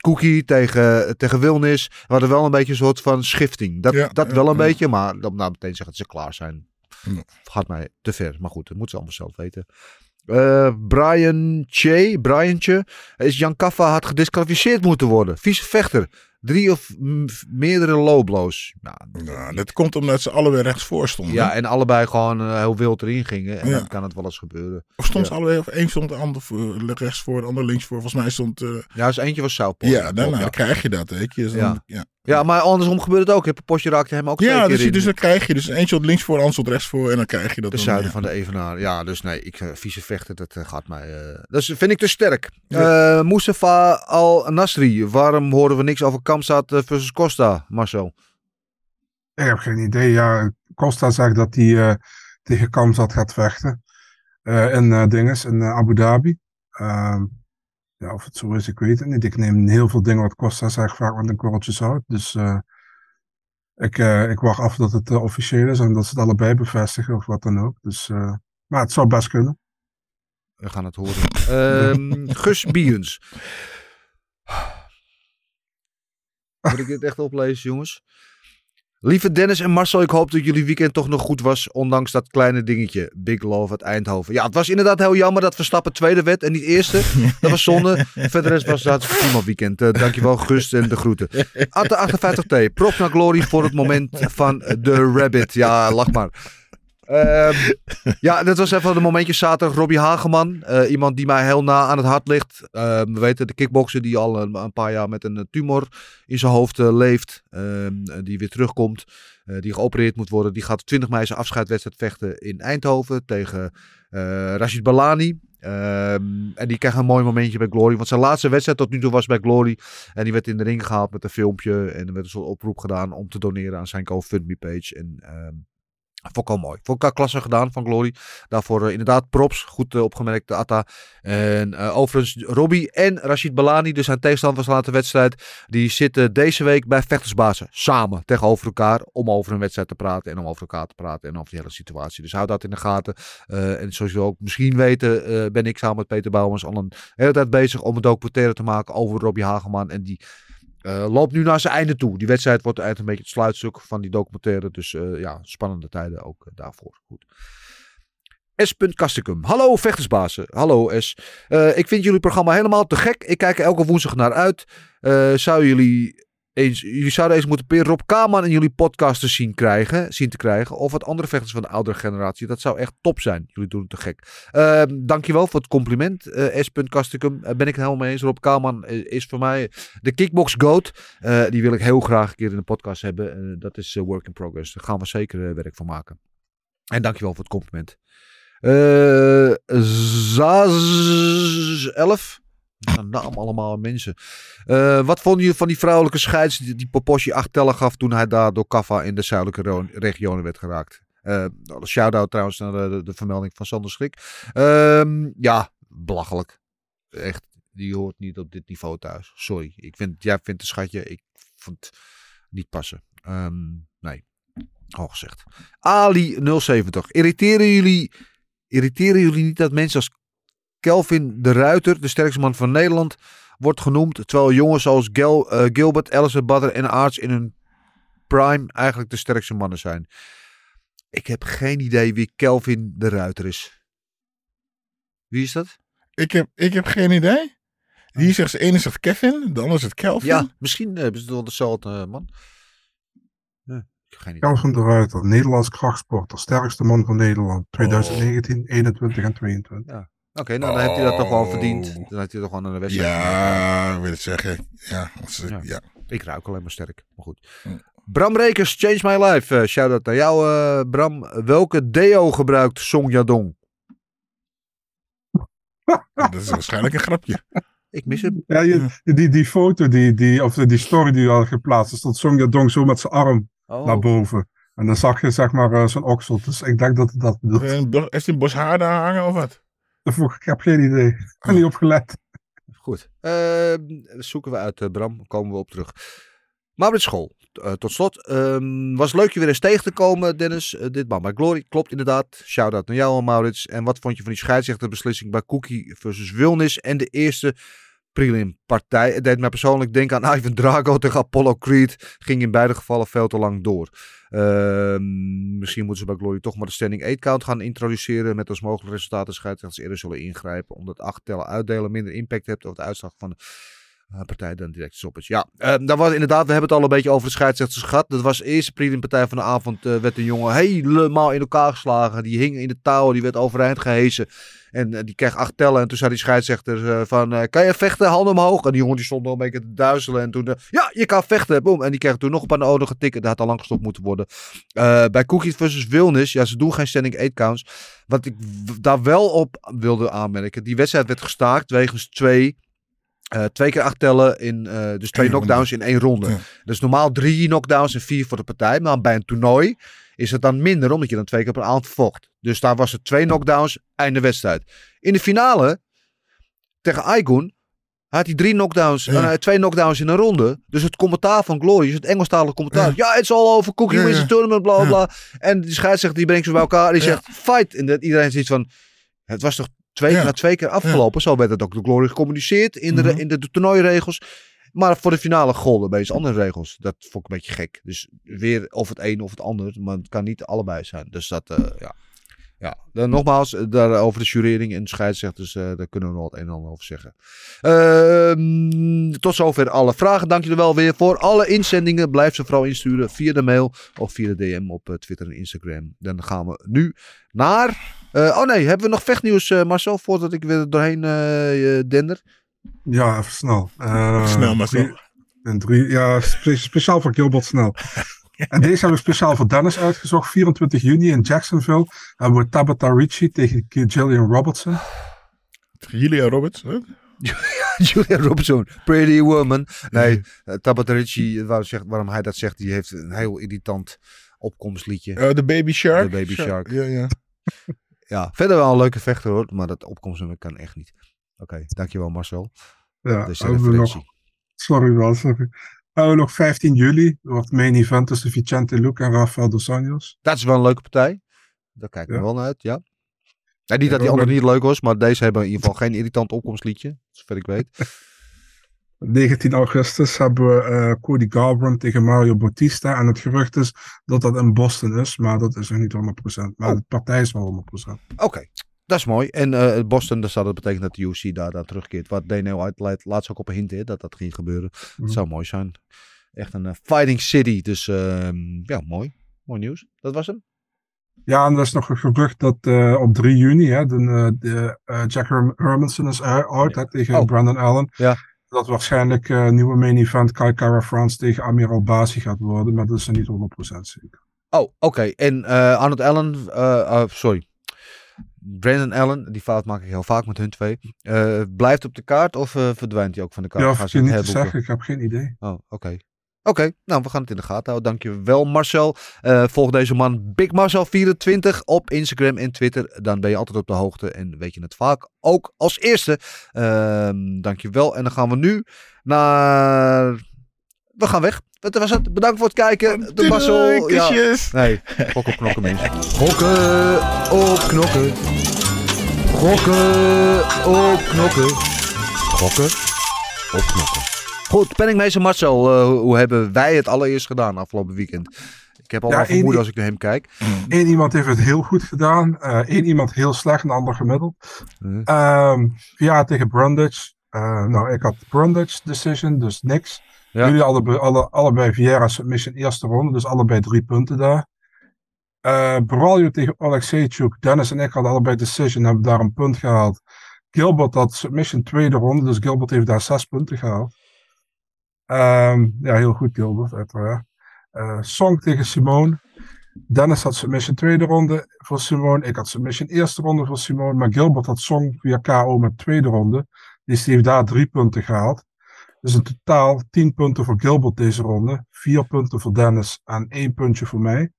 Cookie tegen, tegen Wilnis. We hadden wel een beetje een soort van schifting. Dat, Ja, dat ja, wel een ja. beetje, maar dan nou meteen zeggen dat ze klaar zijn. Gaat mij te ver. Maar goed, dat moeten ze allemaal zelf weten. Eh, Brian Che, Briantje, is Jan Kaffa had gedisqualificeerd moeten worden. Vieze vechter. Drie of meerdere low blows. Nou, Nou, dat komt omdat ze allebei rechtsvoor stonden. ja, en allebei gewoon eh, heel wild erin gingen. En Ja. dan kan het wel eens gebeuren. Of stond ze Ja. allebei, of één stond de ander voor, rechts voor, de ander links voor. Volgens mij stond... eh, Ja, dus eentje was Southpaw. ja, dan, Klopt, nou, ja. krijg je dat, weet je. Dus dan- Ja. ja. Maar andersom gebeurt het ook. Het postje raakte hem ook Ja, dus, dus dan krijg je dus eentje stond links voor, de ander stond rechts voor. En dan krijg je dat de dan, zuiden van de Evenaar. Ja, dus nee, ik, eh, vieze vechter, dat gaat mij... dat vind ik te sterk. Mustafa Al-Nasri. Waarom horen we niks over Kamzat eh, versus Costa, Marcel? Ik heb geen idee. Ja, Costa zegt dat hij eh, tegen Kamzat gaat vechten. Eh in eh, dinges, in Abu Dhabi. Ehm, ja, of het zo is, ik weet het niet. Ik neem heel veel dingen wat Costa zegt vaak met een korreltje zout. Dus ik, ik wacht af dat het officieel is en dat ze het allebei bevestigen of wat dan ook. Dus, maar het zou best kunnen. We gaan het horen. Ehm, [laughs] Gus Biens. Moet ik dit echt oplezen, jongens? Lieve Dennis en Marcel, ik hoop dat jullie weekend toch nog goed was, ondanks dat kleine dingetje. Big love uit Eindhoven. Ja, het was inderdaad heel jammer dat Verstappen tweede werd en niet eerste. Dat was zonde. [laughs] Verder rest was het prima weekend. Uh, dankjewel, Gus en de groeten. Atte [laughs] 58T, props naar Glory voor het moment van de Rabbit. Ja, lach maar. Ehm, [laughs] ja, dat was even een momentje zaterdag. Robbie Hageman, eh, iemand die mij heel na aan het hart ligt. Ehm, we weten, de kickbokser die al een, paar jaar met een eh, tumor in zijn hoofd eh, leeft. Ehm, eh, die weer terugkomt. die geopereerd moet worden. Die gaat op 20 mei zijn afscheidwedstrijd vechten in Eindhoven tegen Rashid Balani. En die krijgt een mooi momentje bij Glory. Want zijn laatste wedstrijd tot nu toe was bij Glory. En die werd in de ring gehaald met een filmpje. En er werd een soort oproep gedaan om te doneren aan zijn GoFundMe page. En Al mooi. Ik al klasse gedaan van Glory. Daarvoor eh, inderdaad props. Goed eh, opgemerkt, de Atta. En eh, overigens Robbie en Rashid Balani, dus zijn tegenstanders van de wedstrijd. Die zitten deze week bij vechtersbazen. Samen tegenover elkaar. Om over een wedstrijd te praten. En om over elkaar te praten. En over de hele situatie. Dus hou dat in de gaten. En zoals jullie ook misschien weten. ben ik samen met Peter Bouwmans al een hele tijd bezig om een documentaire te maken over Robbie Hageman. En die uh, loopt nu naar zijn einde toe. Die wedstrijd wordt eigenlijk een beetje het sluitstuk van die documentaire. Dus uh, ja, spannende tijden ook uh, daarvoor. Goed. S. Kastikum. Hallo vechtersbazen. Hallo S. Ik vind jullie programma helemaal te gek. Ik kijk elke woensdag naar uit. Zou jullie eens, jullie zouden eens moeten proberen Rob Kaman in jullie podcast te zien, krijgen, zien te krijgen. Of wat andere vechters van de oudere generatie. Dat zou echt top zijn. Jullie doen het te gek. Uh, dankjewel voor het compliment, uh, S. Kastikum. Uh, ben ik het helemaal mee eens. Rob Kaman is voor mij de kickbox goat. Die wil ik heel graag een keer in de podcast hebben. Dat is work in progress. Daar gaan we zeker werk van maken. En dankjewel voor het compliment. Zaz 11. Naam allemaal mensen. Uh, wat vonden jullie van die vrouwelijke scheids die, die Poposje acht tellen gaf toen hij daar door Kaffa in de zuidelijke regionen werd geraakt? Uh, Shout-out trouwens naar de, de, vermelding van Sander Schrik. Uh, ja, belachelijk. Echt, die hoort niet op dit niveau thuis. Sorry. Ik vind, jij vindt een schatje. Ik vond niet passen. Um, nee. Al gezegd. Ali 070. Irriteren jullie, irriteren jullie niet dat mensen als Kelvin de Ruiter, de sterkste man van Nederland, wordt genoemd. Terwijl jongens zoals Gil, uh, Gilbert, Ellison, Badder en Arts in hun prime eigenlijk de sterkste mannen zijn. Ik heb geen idee wie Kelvin de Ruiter is. Wie is dat? Ik heb, ik heb geen idee. Die zegt, de ene zegt Kevin, de ander zegt Kelvin. Ja, misschien hebben ze wel dezelfde uh, man. Ik heb geen idee. Kelvin de Ruiter, Nederlands krachtsporter, sterkste man van Nederland. 2019, oh. 21 en 22. Ja. Oké, okay, nou dan oh. heeft hij dat toch wel verdiend. Dan heeft hij toch gewoon een wedstrijd. Ja, ik wil het zeggen. Ja, als, ja. ja. Ik ruik alleen maar sterk. Maar goed. Hm. Bram Rekers, Change My Life. Uh, Shout-out naar jou, uh, Bram. Welke deo gebruikt Song Yadong? dat is waarschijnlijk een grapje. [laughs] Ik mis hem. Ja, je, die, die foto, die, die, of die story die je had geplaatst, stond Song Yadong zo met zijn arm oh. naar boven. En dan zag je zeg maar eh, zo'n oksel. Dus ik denk dat het dat bedoelt. Heeft hij een bos haar daar hangen of wat? [laughs] Ik heb geen idee. Ik heb niet opgelet. Goed. Eh, zoeken we uit, eh, Bram. Komen we op terug. Maurits School. Eh, tot slot. ehm, was leuk je weer eens tegen te komen, Dennis. Eh, dit man bij Glory. Klopt inderdaad. Shout-out naar jou, Maurits. En wat vond je van die scheidsrechterbeslissing bij Cookie versus Wilnis en de eerste prelim partij? Het deed mij persoonlijk denken aan [laughs] Ivan Drago tegen Apollo Creed. Ging in beide gevallen veel te lang door. Ehm, misschien moeten ze bij Glory toch maar de standing 8 count gaan introduceren. Met als mogelijk resultaat de scheidsrechters eerder zullen ingrijpen. Omdat acht tellen uitdelen minder impact heeft op de uitslag van de eh, partij dan direct stoppers. Ja, eh, daar was inderdaad, we hebben het al een beetje over de scheidsrechters gehad. Dat was de eerste prelim partij van de avond. eh, werd een jongen helemaal in elkaar geslagen. Die hing in de touwen, die werd overeind gehesen. En eh, die kreeg acht tellen. En toen zei die scheidsrechter eh, van, eh, kan je vechten? Handen omhoog. En die jongen stond nog een beetje te duizelen. En toen, ja, je kan vechten. Boom. En die kreeg toen nog op aan de ogen getikken. Dat had al lang gestopt moeten worden. Bij Cookie versus Wilnis, ja, ze doen geen standing 8 counts. Wat ik daar wel op wilde aanmerken. Die wedstrijd werd gestaakt wegens twee... eh, twee keer acht tellen in, eh, dus twee Eén ronde. knockdowns in één ronde. Ja. Dus normaal drie knockdowns en vier voor de partij. Maar bij een toernooi is het dan minder, omdat je dan twee keer per avond vocht. Dus daar was het twee knockdowns, einde wedstrijd. In de finale tegen Aigun had hij drie knockdowns, Ja. eh, twee knockdowns in een ronde. Dus het commentaar van Glory, het Engelstalige commentaar. Ja, het is all over, Cookie Ja, wins the tournament, bla bla. En die scheidsrechter die brengt ze bij elkaar. Die zegt, fight. En dat iedereen ziet van, het was toch twee, Ja. na twee keer afgelopen. Zo werd het ook door Glory gecommuniceerd in de, Mhm. in de, de toernooiregels. Maar voor de finale golden bij andere regels. Dat vond ik een beetje gek. Dus weer of het een of het ander. Maar het kan niet allebei zijn. Dus dat, eh, ja. Ja, dan nogmaals, eh, daar over de jurering en de scheidsrechters, eh daar kunnen we nog het een en ander over zeggen. Ehm, tot zover alle vragen. Dank je wel weer voor alle inzendingen. Blijf ze vooral insturen via de mail of via de DM op eh, Twitter en Instagram. Dan gaan we nu naar... eh, oh nee, hebben we nog vechtnieuws, eh, Marcel, voordat ik weer er doorheen dender? Ja, even snel. Eh, Snel zo. En drie, ja, spe- speciaal voor Gilbert snel. En deze hebben we speciaal voor Dennis uitgezocht. 24 juni in Jacksonville hebben we Tabata Ricci tegen Gillian Robertson. Julia Roberts. hè? [laughs] Julia Robinson, Pretty Woman. Nee, uh, Tabata Ricci, waar zegt, waarom hij dat zegt, die heeft een heel irritant opkomstliedje. Eh, De Baby Shark. De Baby Shark. Ja, ja. Ja, verder wel een leuke vechter hoor, maar dat opkomstnummer kan echt niet. Oké, dankjewel Marcel. Ja, Dat is de we nog, referentie. sorry wel, sorry. We nog 15 juli, wordt main event tussen Vicente Luque en Rafael dos Anjos. Dat is wel een leuke partij. Daar kijk ik Ja. wel naar uit, ja. Nee, niet dat die andere niet leuk was, maar deze hebben in ieder geval geen irritant opkomstliedje, zover ik weet. [laughs] 19 augustus hebben we eh, Cody Garbrandt tegen Mario Bautista. En het gerucht is dat dat in Boston is, maar dat is nog niet 100%. Maar Oh. de partij is wel 100%. Oké, dat is mooi. En eh, Boston, dat zou dat betekenen dat de UFC daar, daar terugkeert. Wat Daniel uit laat- laatst ook op een hint, hè, dat dat ging gebeuren. Mhm. Zou mooi zijn. Echt een eh, fighting city, dus ehm, ja, mooi. Mooi nieuws. Dat was hem. Ja, en er is nog een gerucht dat eh, op 3 juni hè, de, de, Jack Herm- Hermanson is uit hè, tegen Oh. Brandon Allen. Ja. Dat waarschijnlijk eh nieuwe main event Kai Kara France tegen Amir Albazi gaat worden, maar dat is er niet 100% zeker. Oh, oké. En eh Arnold Allen, sorry. Brandon Allen, die fout maak ik heel vaak met hun twee. Eh, blijft op de kaart of eh, verdwijnt hij ook van de kaart? Ja, Gaan het niet te zeggen, ik heb geen idee. Oh, oké. Oké, nou we gaan het in de gaten houden. Dankjewel Marcel. Eh, volg deze man Big Marcel24 op Instagram en Twitter. Dan ben je altijd op de hoogte en weet je het vaak ook als eerste. Ehm dankjewel. En dan gaan we nu naar... We gaan weg. Dat was het. Bedankt voor het kijken. De Marcel. Ja. kusjes. Nee, gok op knokken mensen. Gokken op knokken. Gokken op knokken. Gokken op knokken. Goed, penningmeester Marcel, eh, hoe- hebben wij het allereerst gedaan afgelopen weekend? Ik heb al Ja, een vermoeden als ik naar hem kijk. Eén iemand heeft het heel goed gedaan, eh één iemand heel slecht en de ander gemiddeld. Hm. Ehm Via tegen Brundage. Eh, nou, ik had Brundage decision, dus niks. Jullie allebei, alle, allebei Vieira submission eerste ronde, dus allebei drie punten daar. Eh Braulio tegen Alexejchuk. Dennis en ik hadden allebei decision, hebben daar een punt gehaald. Gilbert had submission tweede ronde, dus Gilbert heeft daar zes punten gehaald. Ehm, ja, heel goed Gilbert, uiteraard. Eh Song tegen Simone. Dennis had submission tweede ronde voor Simone. Ik had submission eerste ronde voor Simone. Maar Gilbert had Song via KO met tweede ronde. Dus die heeft daar drie punten gehaald. Dus in totaal 10 punten voor Gilbert deze ronde. Vier punten voor Dennis en één puntje voor mij.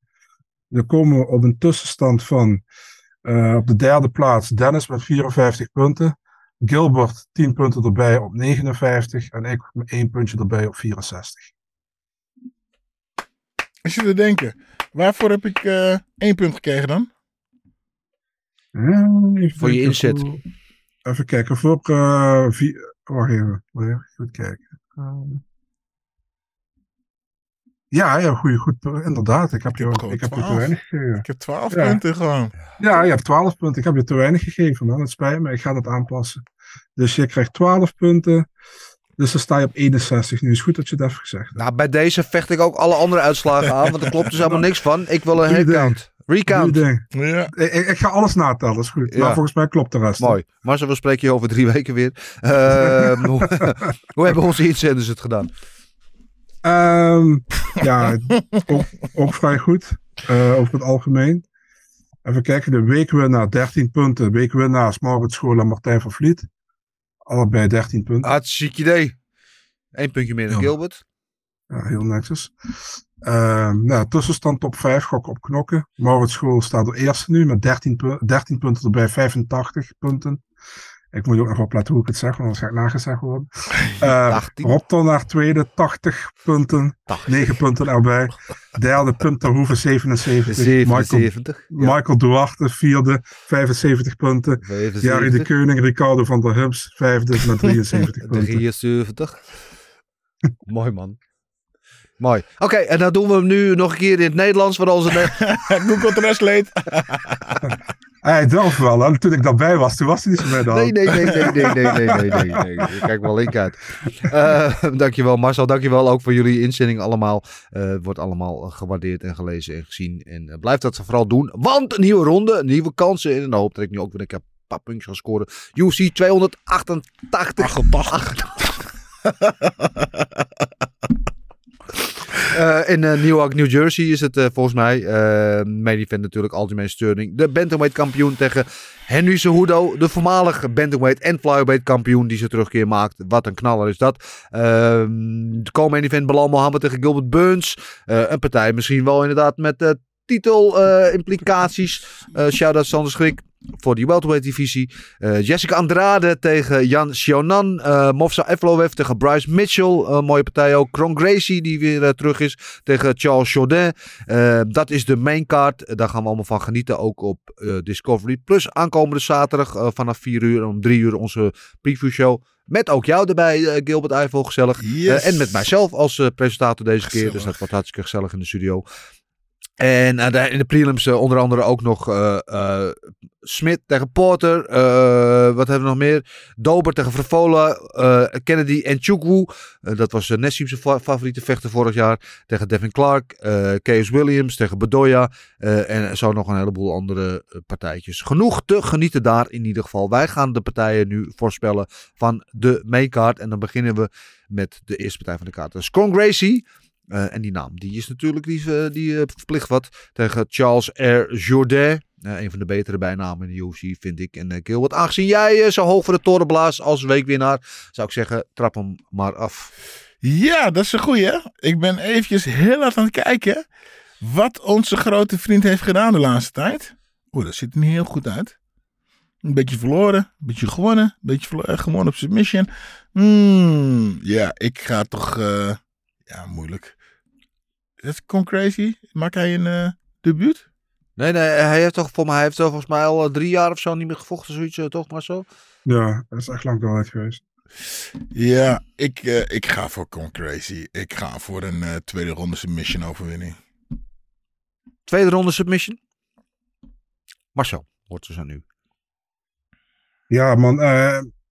Dan komen we op een tussenstand van eh, op de derde plaats Dennis met 54 punten. Gilbert 10 punten erbij op 59 en ik met 1 puntje erbij op 64. Als je te denken, waarvoor heb ik eh één punt gekregen dan? Even Voor je inzet. voor- Even kijken, voor eh vier, wacht even, wacht even, goed kijken. Eh, ja, ja, goed, goed, inderdaad. Ik heb je, ik heb je te 12. weinig gegeven. Ik heb 12 Ja. punten gewoon. Ja, je hebt 12 punten. Ik heb je te weinig gegeven, man. Het spijt me, ik ga dat aanpassen. Dus je krijgt 12 punten. Dus dan sta je op 61. Nu is goed dat je het even gezegd hebt. Nou, bij deze vecht ik ook alle andere uitslagen aan, want er klopt dus [laughs] helemaal niks van. Ik wil een headcount. Recount. Ja. Ik, ga alles natellen, is goed. Ja. Maar volgens mij klopt de rest. Mooi. Marcel, we spreken je over drie [laughs] weken weer. Ehm, hoe, [laughs] hoe hebben onze inzenders het gedaan? Ehm, ja, ook, ook vrij goed. eh, over het algemeen. Even kijken, de weekwinnaar 13 punten. Weekwinnaars Maurits School en Martijn van Vliet. Allebei 13 punten. Hartstikke idee. Eén puntje meer dan Ja. Gilbert. Ja, heel netjes. Ehm, nou, tussenstand top 5, gok op knokken. Maurits School staat de eerste nu met 13, pu- 13 punten erbij, 85 punten. Ik moet ook nog opletten hoe ik het zeg, want anders ga ik nagezegd worden. [laughs] Eh 18. Rob Tonnaar tweede, 80 punten. 9 punten erbij. Derde, Pim ter Hoeven, 77. Michael, 77. Ja. Michael Duarte, vierde, 75 punten. Jari de 75. Keuning, Ricardo van der Hubs, vijfde met [laughs] 73 punten. 73. Mooi man. Mooi. Oké, en dan doen we hem nu nog een keer in het Nederlands. Voor [laughs] onze Google Translate. Hij durft wel, hè. toen ik daarbij was, toen was hij niet zo bij de hand. Nee, nee, nee, nee, nee, nee, nee, nee, nee, nee. Ik kijk wel link uit. Eh, dankjewel Marcel, dankjewel ook voor jullie inzending allemaal. Eh, Het wordt allemaal gewaardeerd en gelezen en gezien. En eh, blijf dat vooral doen, want een nieuwe ronde, nieuwe kansen. En dan hoop dat ik nu ook weer een keer een paar puntjes ga scoren. UFC 288. [laughs] Eh, in eh, Newark, New Jersey is het eh, volgens mij. main event natuurlijk, Algemeen Sterling. De bantamweight kampioen tegen Henry Cejudo. De voormalige bantamweight en flyweight kampioen die zijn terugkeer maakt. Wat een knaller is dat. Ehm de co-main event Belal Mohammed tegen Gilbert Burns. Een partij misschien wel inderdaad met titelimplicaties. Eh Shout-out Sander Schrik voor die welterweight divisie. Eh, Jessica Andrade tegen Jan Xiaonan. Eh Mofsa Evloev tegen Bryce Mitchell. Een mooie partij ook. Kron Gracie die weer eh, terug is tegen Charles. Eh, dat is de main card. Eh, Daar gaan we allemaal van genieten. Ook op eh, Discovery Plus aankomende zaterdag eh, vanaf 4 uur. Om 3 uur onze preview show. Met ook jou erbij, eh, Gilbert Eiffel, gezellig. Yes. Eh, en met mijzelf als eh, presentator deze keer. Dus dat wordt hartstikke gezellig in de studio. En daar in de prelims eh, onder andere ook nog eh, Smit tegen Porter. wat hebben we nog meer? Dober tegen Verfola. eh, Kennedy en Chukwu. Dat was uh, Nessim's fa- favoriete vechter vorig jaar. Tegen Devin Clark. Case Williams tegen Bedoya. en zo nog een heleboel andere partijtjes. Genoeg te genieten daar in ieder geval. Wij gaan de partijen nu voorspellen van de maincard. En dan beginnen we met de eerste partij van de kaart. Dat Gracie. Eh, en die naam, die is natuurlijk die, eh, die eh, verplicht wat tegen Charles R. Jourdain. Een van de betere bijnamen in de UFC, vind ik. En uh, Gilbert, aangezien jij zo hoog voor de toren blaast als weekwinnaar, zou ik zeggen, trap hem maar af. Ja, dat is een goeie. Ik ben eventjes heel hard aan het kijken wat onze grote vriend heeft gedaan de laatste tijd. Oeh, dat ziet er niet heel goed uit. Een beetje verloren, een beetje gewonnen, een beetje verlo- eh, gewonnen op submission. Hmm, ja, ik ga toch... ja, moeilijk. Is Con Crazy? Maakt hij een eh, debuut? Nee, nee, hij heeft toch, voor mij, hij heeft toch volgens mij al eh, drie jaar of zo niet meer gevochten, zoiets, eh, toch maar zo? Ja, dat is echt lang door uit geweest. Ja, ik, eh, ik ga voor Con Crazy. Ik ga voor een eh, tweede ronde submission overwinning. Tweede ronde submission. Marcel, wordt dus aan nu. Ja, man.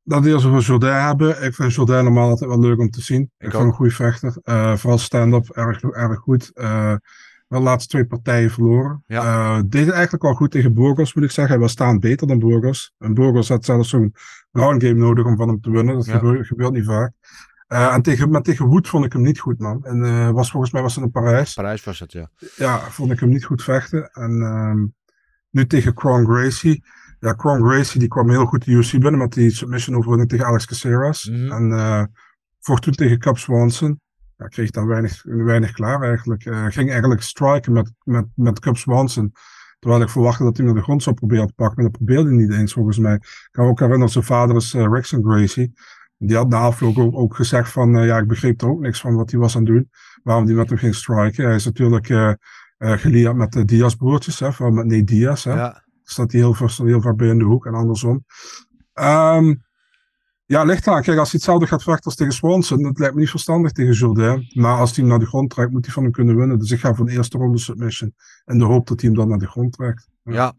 Dat eerst over Jourdain hebben. Ik vind Jourdain normaal altijd wel leuk om te zien. Ik, vind hem een goede vechter. Eh, vooral stand-up, erg, erg goed. Eh wel de laatste twee partijen verloren. Ja. Eh, deed het eigenlijk wel goed tegen Burgos, moet ik zeggen. Hij was staand beter dan Burgos. En Burgos had zelfs zo'n ground game nodig om van hem te winnen. Dat Ja. gebeurt, gebeurt niet vaak. En tegen, maar tegen Wood vond ik hem niet goed, man. En was, volgens mij was het in Parijs. Parijs was het, ja. Ja, vond ik hem niet goed vechten. En ehm, nu tegen Kron Gracie. Ja, Kron Gracie die kwam heel goed de UFC binnen met die submission overwinning tegen Alex Caceres. Mhm. En eh vocht toen tegen Cap Swanson. ja, kreeg daar weinig, weinig klaar eigenlijk. Eh, ging eigenlijk striken met, met, met Swanson. Terwijl ik verwachtte dat hij naar de grond zou proberen te pakken. Maar dat probeerde hij niet eens volgens mij. Ik kan me ook herinneren, zijn vader is uh, Rickson Gracie. Die had na afloop ook, ook gezegd van, uh, ja, ik begreep er ook niks van wat hij was aan het doen. Waarom hij met hem ging striken. Hij is natuurlijk uh, geleerd met de Diaz broertjes, hè, van met Nate Diaz. Hè. Ja. Staat hij heel, heel ver bij in de hoek en andersom. Ehm, ja, ligt aan. Kijk, als hij hetzelfde gaat vechten als tegen Swanson, dat lijkt me niet verstandig tegen Jourdain. Maar als hij hem naar de grond trekt, moet hij van hem kunnen winnen. Dus ik ga voor een eerste ronde submission. In de hoop dat hij hem dan naar de grond trekt. Ja,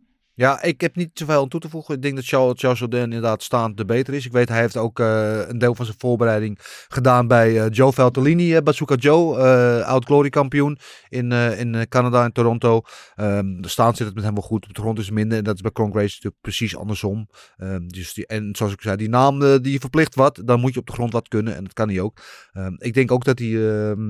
ik heb niet zoveel aan toe te voegen. Ik denk dat Charles, Charles inderdaad staand de beter is. Ik weet, hij heeft ook uh, een deel van zijn voorbereiding gedaan bij uh, Joe Valtellini, uh, Bazooka Joe, oud glory kampioen in, in Canada en Toronto. Um, de staand zit het met hem wel goed, op de grond is minder. En dat is bij Kron Grace natuurlijk precies andersom. Um, dus die, en zoals ik zei, die naam die je verplicht wat, dan moet je op de grond wat kunnen. En dat kan hij ook. Um, ik denk ook dat hij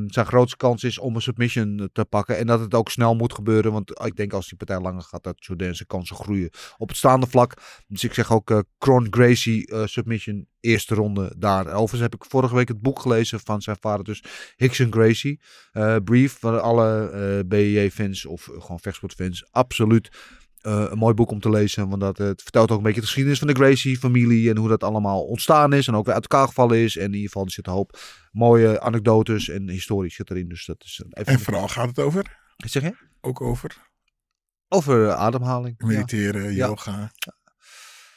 zijn grootste kans is om een submission te pakken. En dat het ook snel moet gebeuren. Want ik denk als die partij langer gaat, dat Jourdain zijn kansen groeien op het staande vlak. Dus ik zeg ook uh, Cron Gracie uh, submission eerste ronde daar. Overigens heb ik vorige week het boek gelezen van zijn vader, dus Hickson Gracie. Uh, brief voor alle uh, BJJ-fans of gewoon vechtsportfans. Absoluut uh, een mooi boek om te lezen. Want dat, het vertelt ook een beetje de geschiedenis van de Gracie-familie. En hoe dat allemaal ontstaan is. En ook weer uit elkaar gevallen is. En in ieder geval er zit een hoop mooie anekdotes en historisch zit erin. Dus dat is even en vooral gaat het over? Zeg je? Ook over? Over ademhaling. Mediteren, ja. yoga. Ja.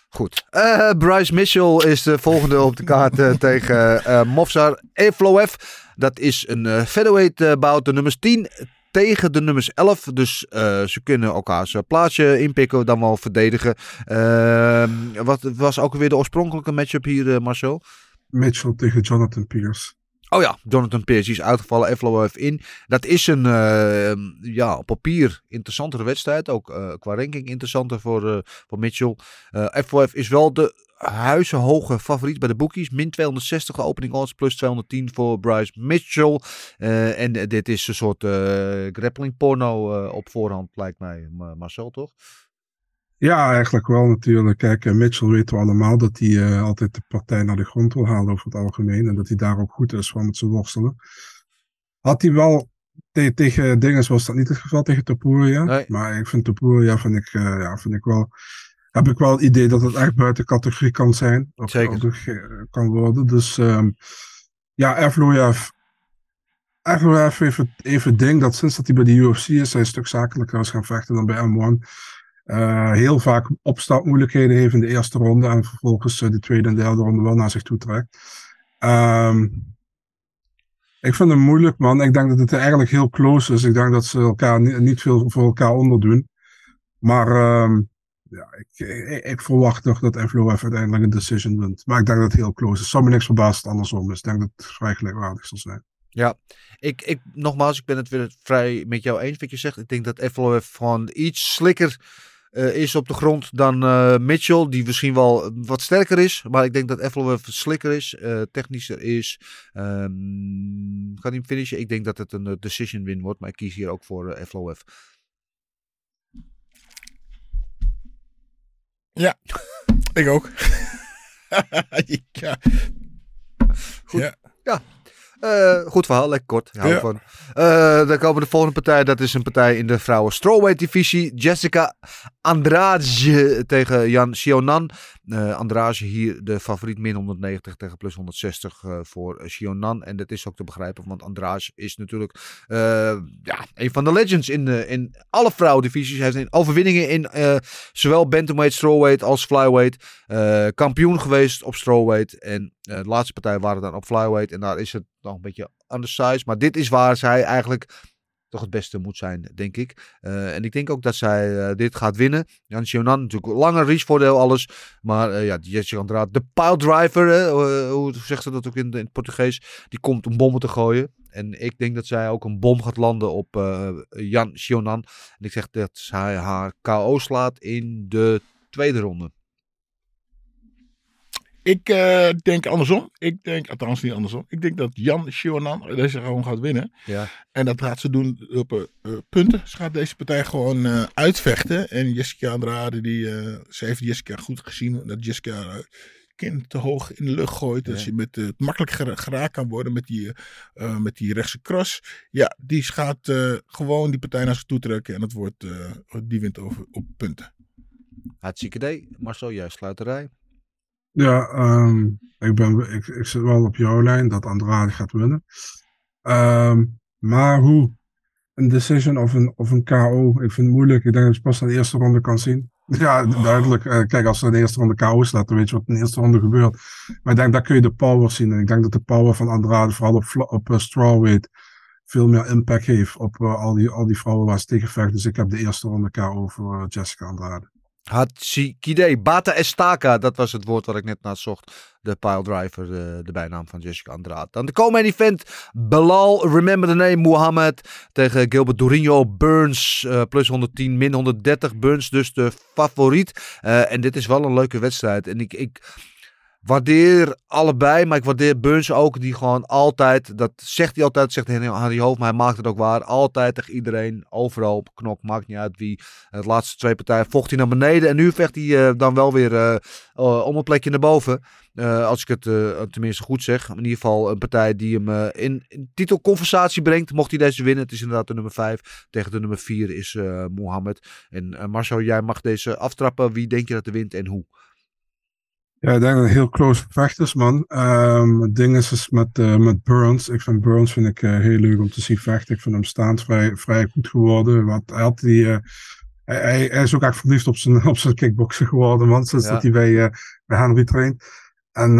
Goed. Uh, Bryce Mitchell is de volgende op de kaart uh, [laughs] tegen uh, Mofsar Evloev. Dat is een uh, featherweight bout, de nummers 10 tegen de nummers 11. Dus ze kunnen elkaars plaatsje inpikken, dan wel verdedigen. Ehm, wat was ook weer de oorspronkelijke matchup hier, Marcel? Mitchell tegen Jonathan Pierce. Oh ja, Jonathan Pierce is uitgevallen. Evloev in. Dat is een uh, ja, op papier interessantere wedstrijd. Ook uh, qua ranking interessanter voor, uh, voor Mitchell. Evloev is wel de huizenhoge favoriet bij de bookies. Min 260 de opening odds plus 210 voor Bryce Mitchell. en dit is een soort grappling porno op voorhand lijkt mij. Marcel toch? Ja, eigenlijk wel natuurlijk. Kijk, Mitchell weten we allemaal dat hij uh, altijd de partij naar de grond wil halen over het algemeen. En dat hij daar ook goed is van met zijn worstelen. Had hij wel te tegen dingen zoals dat niet het geval tegen Topuria. Nee. Maar ik vind Topuria vind ik, uh, ja, vind ik wel... Heb ik wel het idee dat het echt buiten categorie kan zijn. Of, Zeker. Kan worden. Dus um, ja, Evloev... Evloev even, even ding dat sinds dat hij bij de UFC is, hij een stuk zakelijker is gaan vechten dan bij M1. Uh, heel vaak opstartmoeilijkheden heeft in de eerste ronde en vervolgens uh, de tweede en derde ronde wel naar zich toe trekt. Um, ik vind hem moeilijk, man. Ik denk dat het eigenlijk heel close is. Ik denk dat ze elkaar niet, veel voor elkaar onderdoen. Maar um, ja, ik, ik, verwacht toch dat Evloev uiteindelijk een decision wint. Maar ik denk dat het heel close is. Zou niks verbaasd andersom is. Ik denk dat het vrij gelijkwaardig zal zijn. Ja, ik, ik, nogmaals, ik ben het weer vrij met jou eens wat je zegt. Ik denk dat Evloev gewoon iets slikker uh, is op de grond dan uh, Mitchell, die misschien wel wat sterker is. Maar ik denk dat Evloev slikker is, uh, technischer is. Um, kan hij finishen? Ik denk dat het een decision win wordt, maar ik kies hier ook voor uh. Ja, ik ook. [laughs] ja. Goed. Ja. ja. Uh, goed verhaal, lekker kort. Hou ja. van. Uh, dan komen de volgende partij. Dat is een partij in de vrouwen strawweight divisie. Jessica Andrade tegen Jan Sionan. Uh, Andrade hier de favoriet min 190 tegen plus 160 voor Sionan. En dat is ook te begrijpen, want Andrade is natuurlijk ja, een van de legends in, in alle vrouwendivisies. Hij heeft overwinningen in zowel bantamweight, strawweight als flyweight. kampioen geweest op strawweight. En de laatste partij waren dan op flyweight. En daar is het nog een beetje undersized. Maar dit is waar zij eigenlijk toch het beste moet zijn, denk ik. Uh, en ik denk ook dat zij uh, dit gaat winnen. Jan Sionan, natuurlijk langer reachvoordeel, alles. Maar uh, ja, Jessica Andrade, de piledriver, hoe zegt ze dat ook in, in, het Portugees? Die komt om bommen te gooien. En ik denk dat zij ook een bom gaat landen op Jan Sionan. En ik zeg dat zij haar KO slaat in de tweede ronde. Ik uh, denk andersom. Ik denk, althans niet andersom. Ik denk dat Jan Sionan deze gewoon gaat winnen. Ja. En dat gaat ze doen op uh, punten. Ze gaat deze partij gewoon uh, uitvechten. En Jessica Andrade, die, ze heeft Jessica goed gezien. Dat Jessica kin te hoog in de lucht gooit. Dat je met, eh, makkelijk gera- geraakt kan worden met die, eh, met die rechtse cross. Ja, die gaat eh, gewoon die partij naar zich toe trekken. En dat wordt, eh, die wint over, op punten. Hartstikke idee. Marcel, jij sluiterij. Ja, ehm, ik, ben, ik, ik zit wel op jouw lijn dat Andrade gaat winnen. Ehm, maar hoe? Een decision of een, of een KO? Ik vind het moeilijk. Ik denk dat je pas in de eerste ronde kan zien. [laughs] Ja, duidelijk. Eh, kijk, als er in de eerste ronde KO staat, dan weet je wat in de eerste ronde gebeurt. Maar ik denk, daar kun je de power zien. En ik denk dat de power van Andrade, vooral op, op eh, strawweight, veel meer impact heeft op eh, al, die, al die vrouwen waar ze tegen vechten. Dus ik heb de eerste ronde KO voor Jessica Andrade. Hatsikide, Bata Estaka, dat was het woord wat ik net naar zocht. De piledriver, de, de bijnaam van Jessica Andrade. Dan de co-main event, Belal, remember the name, Mohammed tegen Gilbert Durinho, Burns, eh, plus 110, min 130, Burns dus de favoriet. Eh, en dit is wel een leuke wedstrijd. En ik, ik waardeer allebei, maar ik waardeer Burns ook, die gewoon altijd, dat zegt hij altijd, zegt Harry Hoofd, maar hij maakt het ook waar, altijd tegen iedereen, overal op knop, maakt niet uit wie. Het laatste twee partijen vocht hij naar beneden en nu vecht hij eh, dan wel weer eh, eh, om een plekje naar boven. Als ik het tenminste goed zeg. In ieder geval een partij die hem in, titelconversatie brengt. Mocht hij deze winnen. Het is inderdaad de nummer 5. Tegen de nummer 4 is Mohammed. En Marcel, jij mag deze aftrappen. Wie denk je dat er wint en hoe? Ja, ik denk een heel close gevecht is, man. Ehm, het ding is, is met, eh, met Burns. Ik vind Burns vind ik, eh, heel leuk om te zien vechten. Ik vind hem staand vrij, vrij goed geworden. Wat, hij, had die, eh, hij, hij- is ook echt verliefd op zijn, [laughs] op zijn kickboksen geworden, man. Sinds Ja. dat hij bij, bij Henry traint. En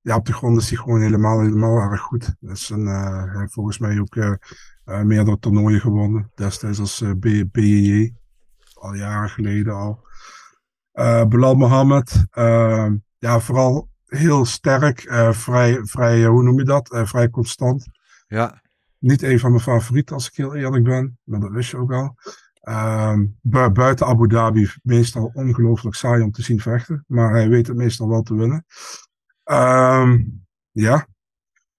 ja, op de grond is hij gewoon helemaal, helemaal erg goed. Dus een, hij heeft volgens mij ook meerdere toernooien gewonnen. Destijds als BJJ. Al jaren geleden al. Eh Belal Mohammed. eh, ja, vooral heel sterk. eh, vrij, vrij eh, hoe noem je dat? Vrij constant. Ja. Niet een van mijn favorieten, als ik heel eerlijk ben. Maar dat wist je ook al. Ehm, bu- buiten Abu Dhabi meestal ongelooflijk saai om te zien vechten. Maar hij weet het meestal wel te winnen. Ehm, ja.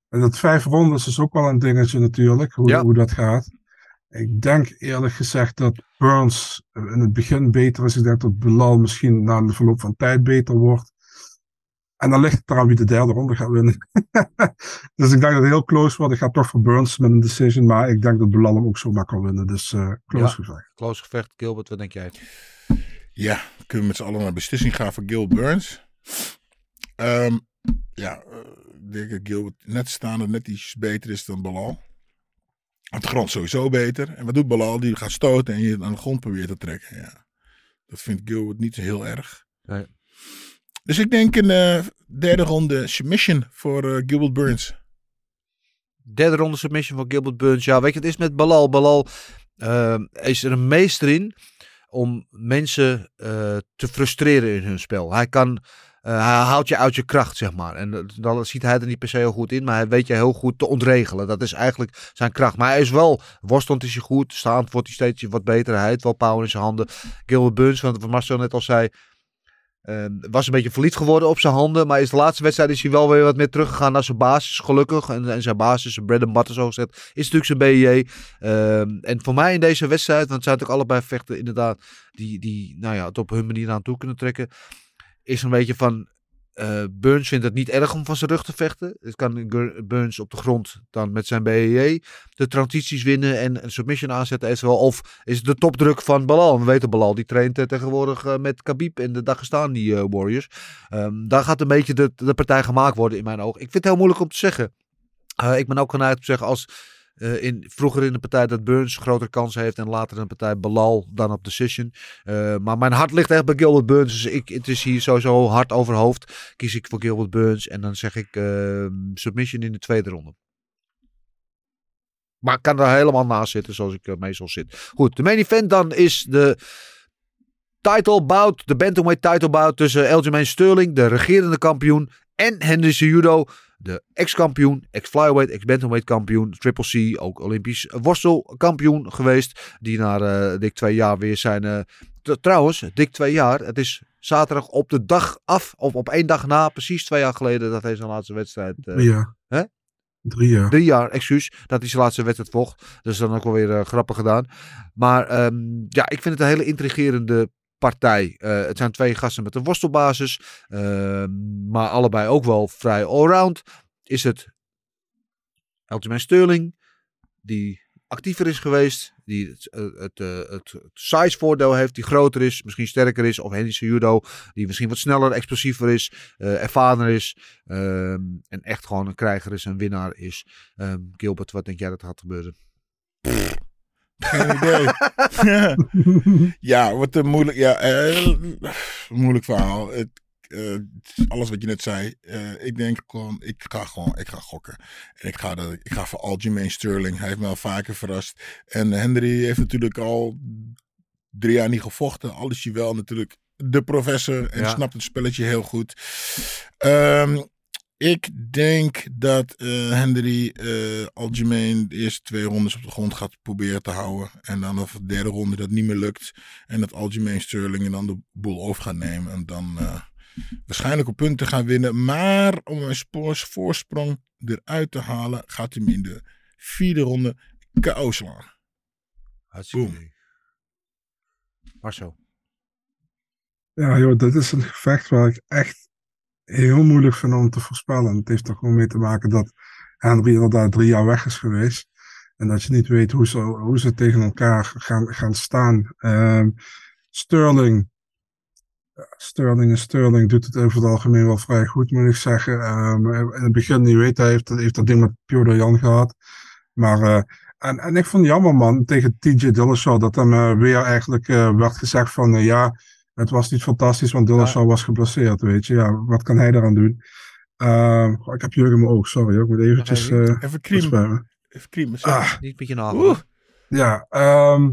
En dat vijf rondes is ook wel een dingetje natuurlijk. Hoe, Ja. hoe dat gaat. Ik denk eerlijk gezegd dat Burns in het begin beter is. Ik denk dat Bilal misschien na de verloop van tijd beter wordt. En dan ligt het eraan wie de derde ronde gaat winnen. [laughs] dus ik denk dat het heel close wordt. Ik ga toch voor Burns met een decision. Maar ik denk dat Bilal hem ook zomaar kan winnen. Dus eh close Ja. gevecht. Close gevecht. Gilbert, wat denk jij? Ja, kunnen we met z'n allen naar beslissing gaan voor Gil Burns. Ehm, ja, eh, ik denk dat Gil net staande net iets beter is dan Balal. Op de grond sowieso beter. En wat doet Balal? Die gaat stoten en je aan de grond probeert te trekken. Ja. Dat vindt Gilbert niet zo heel erg. Nee. Dus ik denk een eh, derde ronde submission voor eh, Gilbert Burns. Derde ronde submission van Gilbert Burns. Ja, weet je, het is met Balal. Balal eh, is er een meester in om mensen te frustreren in hun spel. Hij kan, hij haalt je uit je kracht, zeg maar. En dan ziet hij er niet per se heel goed in, maar hij weet je heel goed te ontregelen. Dat is eigenlijk zijn kracht. Maar hij is wel, worstelend is hij goed, staand wordt hij steeds wat beter. Hij heeft wel power in zijn handen. Gilbert Burns, wat wat Marcel net al zei, eh, was een beetje verliefd geworden op zijn handen. Maar is de laatste wedstrijd is hij wel weer wat meer teruggegaan naar zijn basis. Gelukkig. En, en zijn basis, zijn bread and butter zo gezegd, is natuurlijk zijn BJ. Ehm, en voor mij in deze wedstrijd, want het zijn natuurlijk allebei vechten inderdaad. Die, die nou ja, het op hun manier aan toe kunnen trekken. Is een beetje van... eh, Burns vindt het niet erg om van zijn rug te vechten. Het kan Burns op de grond dan met zijn BJJ de transities winnen en een submission aanzetten. eventueel. Of is het de topdruk van Balal? We weten Balal, die traint eh, tegenwoordig eh, met Khabib en de Dagestani Warriors. Ehm, daar gaat een beetje de, de partij gemaakt worden in mijn ogen. Ik vind het heel moeilijk om te zeggen. Ik ben ook geneigd om te zeggen als eh, in, vroeger in de partij dat Burns grotere kansen heeft en later in de partij Balal dan op decision. Eh, maar mijn hart ligt echt bij Gilbert Burns. Dus ik, het is hier sowieso hard over hoofd. Kies ik voor Gilbert Burns en dan zeg ik ehm, submission in de tweede ronde. Maar ik kan er helemaal naast zitten zoals ik meestal zit. Goed, de main event dan is de title bout, de bantamweight title bout tussen Aljamain Sterling, de regerende kampioen, en Henry Cejudo, de ex-kampioen, ex-flyweight, ex-bantamweight kampioen, Triple C, ook Olympisch worstelkampioen geweest, die na eh, dik twee jaar weer zijn... eh, trouwens, dik twee jaar, het is zaterdag op de dag af, of op één dag na, precies twee jaar geleden, dat hij zijn laatste wedstrijd... Drie jaar. Hè? Drie jaar. Drie jaar, excuus, dat hij zijn laatste wedstrijd vocht. Dus dan ook wel weer eh, grappig gedaan. Maar ehm, ja, ik vind het een hele intrigerende partij. Eh, het zijn twee gasten met een worstelbasis. ehm, maar allebei ook wel vrij allround. Is het Aljamain Sterling. Die actiever is geweest. Die het, eh, eh, het, het size voordeel heeft. Die groter is. Misschien sterker is. Of Henry Cejudo. Die misschien wat sneller, explosiever is. eh ervaren is. ehm, en echt gewoon een krijger is. Een winnaar is. Ehm, Gilbert, wat denk jij dat gaat gebeuren? Geen idee. [laughs] ja, wat een moeilijk, ja, eh, moeilijk verhaal. Het, eh, alles wat je net zei. eh, ik denk gewoon, ik ga gewoon, ik ga gokken. En ik ga, dat, ik ga voor Aljamain Sterling. Hij heeft me al vaker verrast. En Henry heeft natuurlijk al drie jaar niet gevochten. Al is hij wel natuurlijk de professor en Ja. snapt het spelletje heel goed. Ehm, ik denk dat eh, Henry eh Aljamain de eerste twee rondes op de grond gaat proberen te houden. En dan of de derde ronde dat niet meer lukt. En dat Aljamain Sterling en dan de boel over gaat nemen. En dan eh, waarschijnlijk op punten gaan winnen. Maar om een spoors voorsprong eruit te halen, gaat hij hem in de vierde ronde KO slaan. Idee. Marcel. Ja, joh, dit is een gevecht waar ik echt heel moeilijk vind om te voorspellen. Het heeft er gewoon mee te maken dat Henry inderdaad drie jaar weg is geweest. En dat je niet weet hoe ze, hoe ze tegen elkaar gaan, gaan staan. Ehm, Sterling. Sterling en Sterling doet het over het algemeen wel vrij goed, moet ik zeggen. Ehm, in het begin, je weet, hij heeft, heeft dat ding met Piotr Jan gehad. Maar, eh, en, en ik vond het jammer, man, tegen TJ Dillashaw, dat hem eh, weer eigenlijk eh, werd gezegd van, ja, het was niet fantastisch, want Dillashaw was geblesseerd, weet je. Ja, wat kan hij daaraan doen? Ehm, goh, ik heb in mijn oog, sorry. Ik moet eventjes... Eh, Even kriemen. Even kriemen. zo. Ah, Niet met je nagel. ja, ehm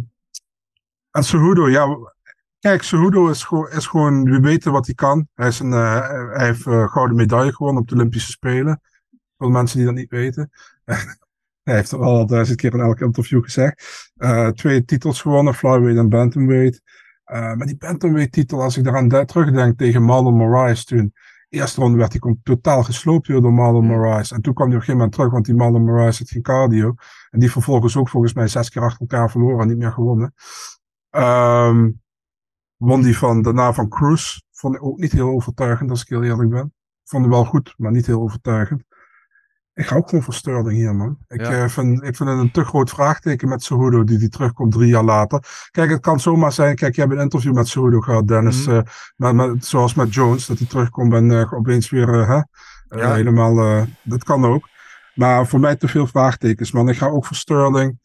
en Cejudo, ja. Kijk, Cejudo is gewoon, is gewoon, we weten wat hij kan. Hij, is een, eh, hij heeft eh, gouden medaille gewonnen op de Olympische Spelen. Voor de mensen die dat niet weten. [laughs] hij heeft er al duizend keer in elk interview gezegd. Eh, twee titels gewonnen, flyweight en bantamweight. Eh, maar die bantamweight titel, als ik daaraan de- terugdenk tegen Marlon Moraes toen. Eerste ronde werd hij totaal gesloopt door Marlon Moraes. En toen kwam hij op een gegeven moment terug, want die Marlon Moraes had geen cardio. En die vervolgens ook volgens mij zes keer achter elkaar verloren en niet meer gewonnen. Ehm won die van, daarna van Cruz. Vond ik ook niet heel overtuigend, als ik heel eerlijk ben. Vond hem wel goed, maar niet heel overtuigend. Ik ga ook gewoon voor Sterling hier, man. Ik, Ja. eh, vind, ik vind het een te groot vraagteken met Cejudo, die, die terugkomt drie jaar later. Kijk, het kan zomaar zijn, kijk, je hebt een interview met Cejudo gehad, Dennis. Eh, met, met, zoals met Jones, dat hij terugkomt en eh, opeens weer, hè, Ja. helemaal, dat kan ook. Maar voor mij te veel vraagtekens, man. Ik ga ook voor Sterling.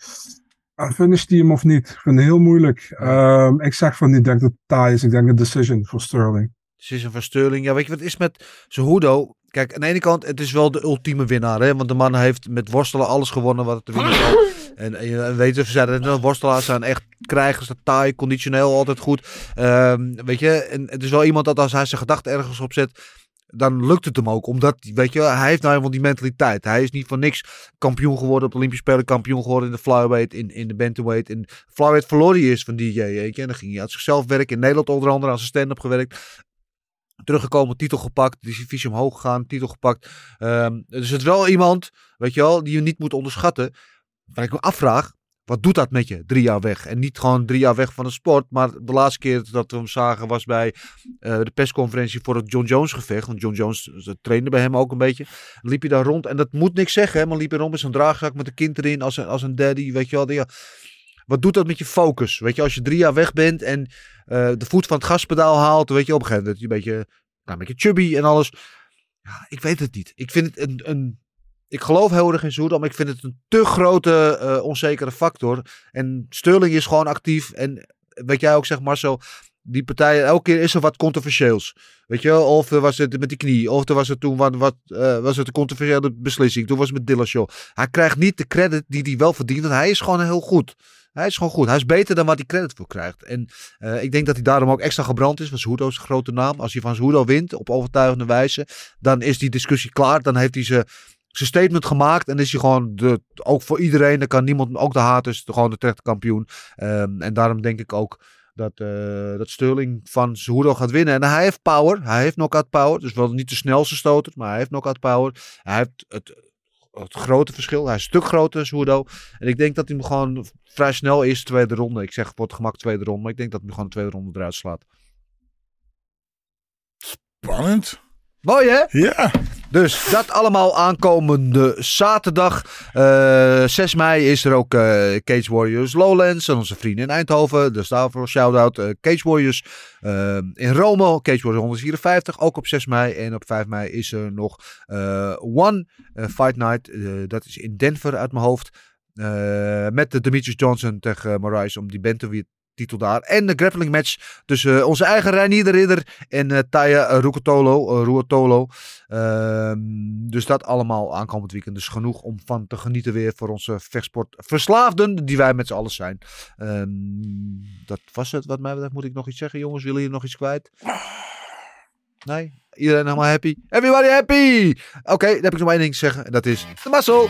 En finish die hem of niet? Ik vind het heel moeilijk. Ehm, ik zeg van niet, ik denk dat het taai is. Ik denk een decision voor Sterling. Decision van Sterling. Ja, weet je wat is met Cejudo? Kijk, aan de ene kant, het is wel de ultieme winnaar. Hè? Want de man heeft met worstelen alles gewonnen wat er te winnen valt. [laughs] En, en, en weet je, we zeiden het net, worstelaars zijn echt krijgers, dat taai, conditioneel, altijd goed. Ehm, weet je, en het is wel iemand dat als hij zijn gedachten ergens op zet, dan lukt het hem ook. Omdat, weet je, hij heeft nou eenmaal die mentaliteit. Hij is niet voor niks kampioen geworden op de Olympische Spelen, kampioen geworden in de flyweight, in, in de bantamweight. In flyweight verloor hij eerst van DJ, weet je. En dan ging hij aan zichzelf werken. In Nederland onder andere aan zijn stand-up gewerkt. Teruggekomen, titel gepakt, divisie omhoog gegaan, titel gepakt. Ehm, dus het is wel iemand, weet je wel, die je niet moet onderschatten. Waar ik me afvraag, wat doet dat met je? Drie jaar weg. En niet gewoon drie jaar weg van de sport. Maar de laatste keer dat we hem zagen was bij eh, de persconferentie voor het John Jones gevecht. Want John Jones trainde bij hem ook een beetje. Liep hij daar rond. En dat moet niks zeggen. Hè, maar liep hij rond met zijn draagzak met een kind erin. Als een, als een daddy. Weet je wel. Ja. Wat doet dat met je focus? Weet je, als je drie jaar weg bent en eh, de voet van het gaspedaal haalt. Weet je, op een gegeven moment een beetje, nou, een beetje chubby en alles. Ja, ik weet het niet. Ik vind het een, een ik geloof heel erg in Zoedam, maar ik vind het een te grote eh, onzekere factor. En Sterling is gewoon actief. En weet jij ook, zeg Marcel, die partijen, elke keer is er wat controversieels. Weet je, of er was het met die knie, of er was het toen wat, wat eh, was het een controversiële beslissing. Toen was het met Dillashaw. Hij krijgt niet de credit die hij wel verdient. Hij is gewoon heel goed. Hij is gewoon goed. Hij is beter dan wat hij credit voor krijgt. En eh, ik denk dat hij daarom ook extra gebrand is. Want Cejudo is een grote naam. Als hij van Cejudo wint op overtuigende wijze, dan is die discussie klaar. Dan heeft hij ze zijn statement gemaakt. En is hij gewoon de, ook voor iedereen. Dan kan niemand, ook de haters, gewoon de terechte kampioen. Ehm, en daarom denk ik ook dat, eh, dat Sterling van Cejudo gaat winnen. En hij heeft power. Hij heeft knockout power. Dus wel niet de snelste stoter, maar hij heeft knockout power. Hij heeft het het grote verschil. Hij is een stuk groter, Cejudo. En ik denk dat hij hem gewoon vrij snel is, tweede ronde. Ik zeg voor het gemak tweede ronde, maar ik denk dat hij hem gewoon de tweede ronde eruit slaat. Spannend. Mooi hè? Ja. Dus dat allemaal aankomende zaterdag. Eh 6 mei is er ook eh, Cage Warriors Lowlands. En onze vrienden in Eindhoven. Dus daarvoor shout-out. eh, Cage Warriors in Rome. Cage Warriors 154. Ook op 6 mei. En op 5 mei is er nog One Fight Night. Dat is in Denver uit mijn hoofd. Met de Demetrius Johnson tegen Marais om die bantamweight titel daar. En de grappling match tussen onze eigen Reinier de Ridder en eh Taya Ruotolo. Ruotolo. Ehm, dus dat allemaal aankomend weekend. Dus genoeg om van te genieten weer voor onze vechtsportverslaafden, die wij met z'n allen zijn. Ehm, dat was het wat mij betreft. Moet ik nog iets zeggen, jongens? Willen jullie nog iets kwijt? Nee? Iedereen helemaal happy? Everybody happy! Oké, dan heb ik nog maar één ding te zeggen. En dat is de mazzel.